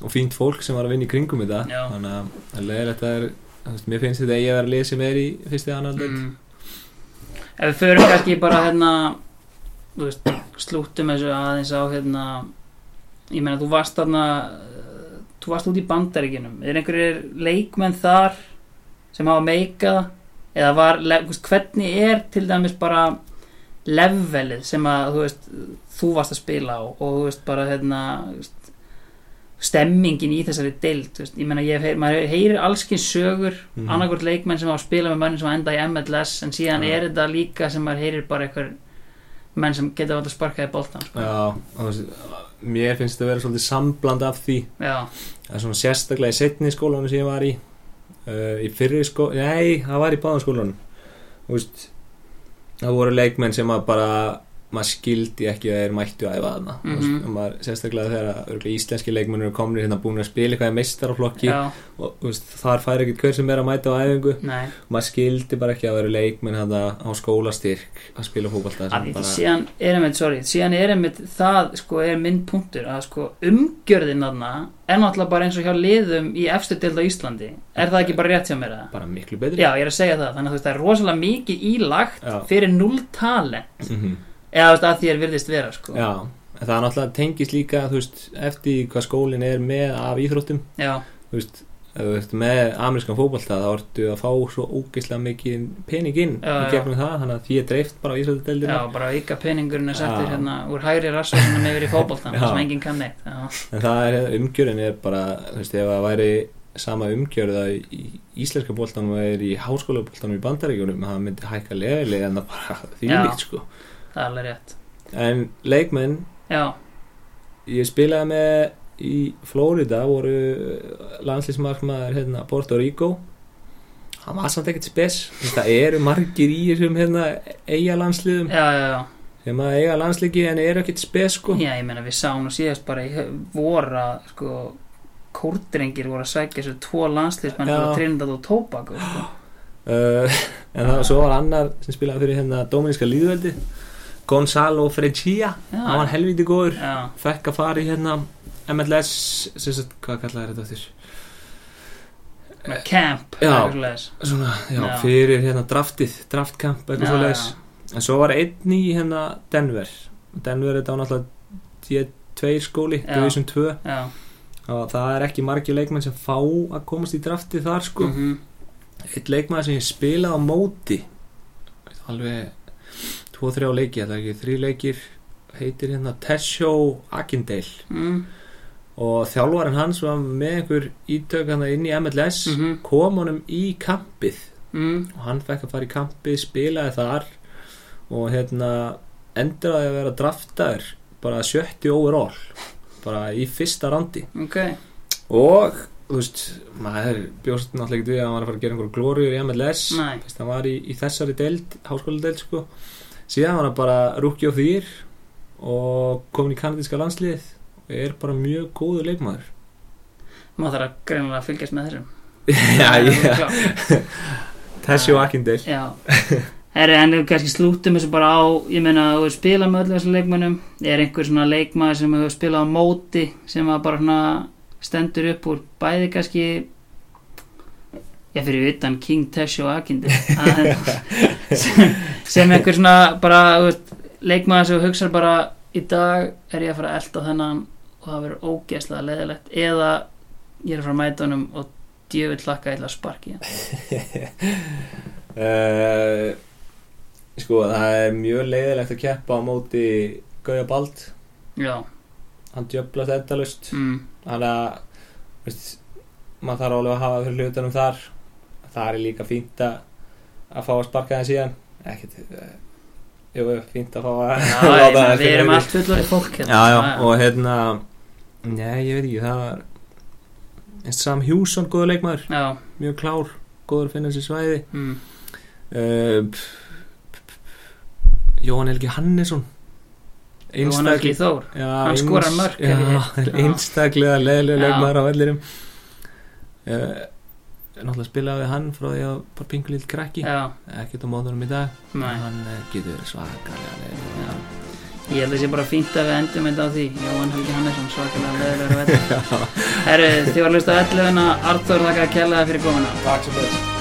og fínt fólk sem var að vinna í kringum þetta þannig að er leiðilegt að það er veist, mér finnst þetta að vera að lesa meir í fyrstu annan deild. Mm. ef við förum kannski bara hérna veist, slúttum þessu aðeins á hérna ég meina þú varst þarna þú varst út í bandaríkinum er einhverjir leikmenn þar sem hafa meikað? Eða var, hvernig er til dæmis bara levelið sem að þú veist þú varst að spila á? Og þú veist bara hérna stemmingin í þessari deild veist, ég meina ég hef heyr, maður heyrir allskins sögur Mhm. annarkvort leikmenn sem hafa spilað með mönnum sem endað í MLS en síðan Já. er þetta líka sem maður heyrir bara einhver menn sem geta alltaf sparkað í boltan sko. Já, mér finnst þetta að vera svolítið sambland af því er sérstaklega í setni skólanum sem ég var í uh, í fyrri skó nei, það var í báðum skólanum það voru leikmenn sem að bara maður skildi ekki að þeir mættu að æfa þarna mm. -hmm. maður, sérstaklega þegar íslenski leikmenn eru komin hérna búin að spila eitthvað í meistaraflokki já, og veist, þar fær ekkert hver sem er að mæta á æfingu nei maður skildi bara ekki að vera leikmenn hérna á skólastyrk að spila fótballta að því síðan er einmitt, sorry síðan er einmitt, það sko er minn punktur að sko umgjörðin þarna er náttúrulega bara eins og hjá liðum í efstu deild á Íslandi, er það ekki bara rétt hjá mér það? bara miklu betri Já, ég er að segja það, þannig að það er rosalega mikið ílagt Já. fyrir null talent mm eða þú veist að því er virðist vera sko. Já, en það er náttúrulega tengist líka þú veist, eftir hvað skólinn er með af íþróttum. Já, þú veist, ef þú ert með amerískan fótbolta þá ertu að fá svo ógeðslega mikið pening inn Já, í gegnum það þannig að því er dreift bara á íþróttadeildina já, bara auka peningurinn er settur hérna úr hægri rassvöldunum yfir í fótboltan Já. sem enginn kann neitt já, en það er, umgjörðin er bara þú veist, ef það væri sama umgjörða í íslenska boltanum og er í háskóla boltanum í bandaríkjunum það myndi hækka leðileg en það bara því líkt sko það er alveg rétt. En leikmenn, já, ég spilaði með í Flórida voru landslýsmarkmaður hérna, Puerto Rico. Hann var samt ekkert spes. Það eru margir í þessum hérna, eiga landsliðum já, já, já. Sem að eiga landsliki en eru ekkert spes sko. Já, ég meina við sáum nú síðast bara í voru sko kórdrengir voru að sækja þessu tvo landsliðsmenn Já. frá Trinidad og Tobago sko. uh, en það svo var annar sem spilaði fyrir hérna Dominíska líðveldi Gonzalo Freccia Já. hann var helviti góður. Fekk að fara í hérna MLS sagt, hvað kallaði þetta þér? Camp Já. svona, já, fyrir hérna draftið draftkamp, en svo var einn í hérna Denver. Denver þetta var náttúrulega D2 skóli. Division 2 Já, og það er ekki margir leikmenn sem fá að komast í draftið þar sko. Mhm, eitt leikmaður sem ég spilaði á móti alveg 2-3 leiki, þetta er ekki þrý leikir heitir hérna Tessjó Akindale mm, og þjálfarinn hans var með einhver ítök hann inn í MLS Mhm. kom honum í kampið. Mm, og hann fekk að fara í kampið, spilaði þar og hérna endraði að vera draftaður bara sjötti overall bara í fyrsta randi. Ok. Og þú veist, maður bjóst náttúrulega ekki við að hann var að fara að gera einhverju glóriur í MLS Nei. fyrst hann var í, í þessari deild, háskóla deild sko síðan var hann bara of the year og komin í kanadíska landsliðið og er bara mjög góður leikmaður. Maður þarf að greinilega að fylgjast með þessum já, Það er já, þessi og Akindel. Já. Herri, en við kannski slútum þessu bara á ég meina, þú hefur spilað með öllum þessum leikmönnum. Er einhver svona leikmaður sem hefur spilað á móti sem að bara svona stendur upp úr? Bæði kannski já, fyrir utan King Tesh og Akindi sem, sem einhver svona bara, leikmaður sem hugsa bara í dag er ég að fara að elda þennan og það verður ógeðslega leðilegt eða ég er að fara að mæta honum og djöfull hlakka eða sparki uh, sko það er mjög leiðilegt að keppa á móti Gauja Bald. Já, hann djöflast endalust mm, þannig að veist, maður þarf alveg að hafa fyrir hlutunum þar. Það er líka fínt að að fá að sparka það síðan. Ekkert uh, jú, fínt að fá að Já, það við erum allt fullorðið fólk hérna. já, já, og hérna nei, ég veit ekki, það var Sam Hjússon, góður leikmaður. Já, mjög klár, góður að finna sér svæði. Mm, uh, Jóhann Helgi Hannesson. Jóhann Helgi Þór. Já, Hann skorar. Já. einstaklega leðilega leikmaður á vellirum uh, náttúrulega spilaði við hann frá því að bara pingu lill krakki. Ekkert á móðunum í dag. Nei. Hann uh, getur verið svakalega. Ég held að það sé bara fínt að við endum þetta á því. Jóhann Helgi Hannesson, svakalega leðilegur veitur Herru, þið var að hlusta á 11 Arthur, þakka að kella það fyrir komuna. Takk svo best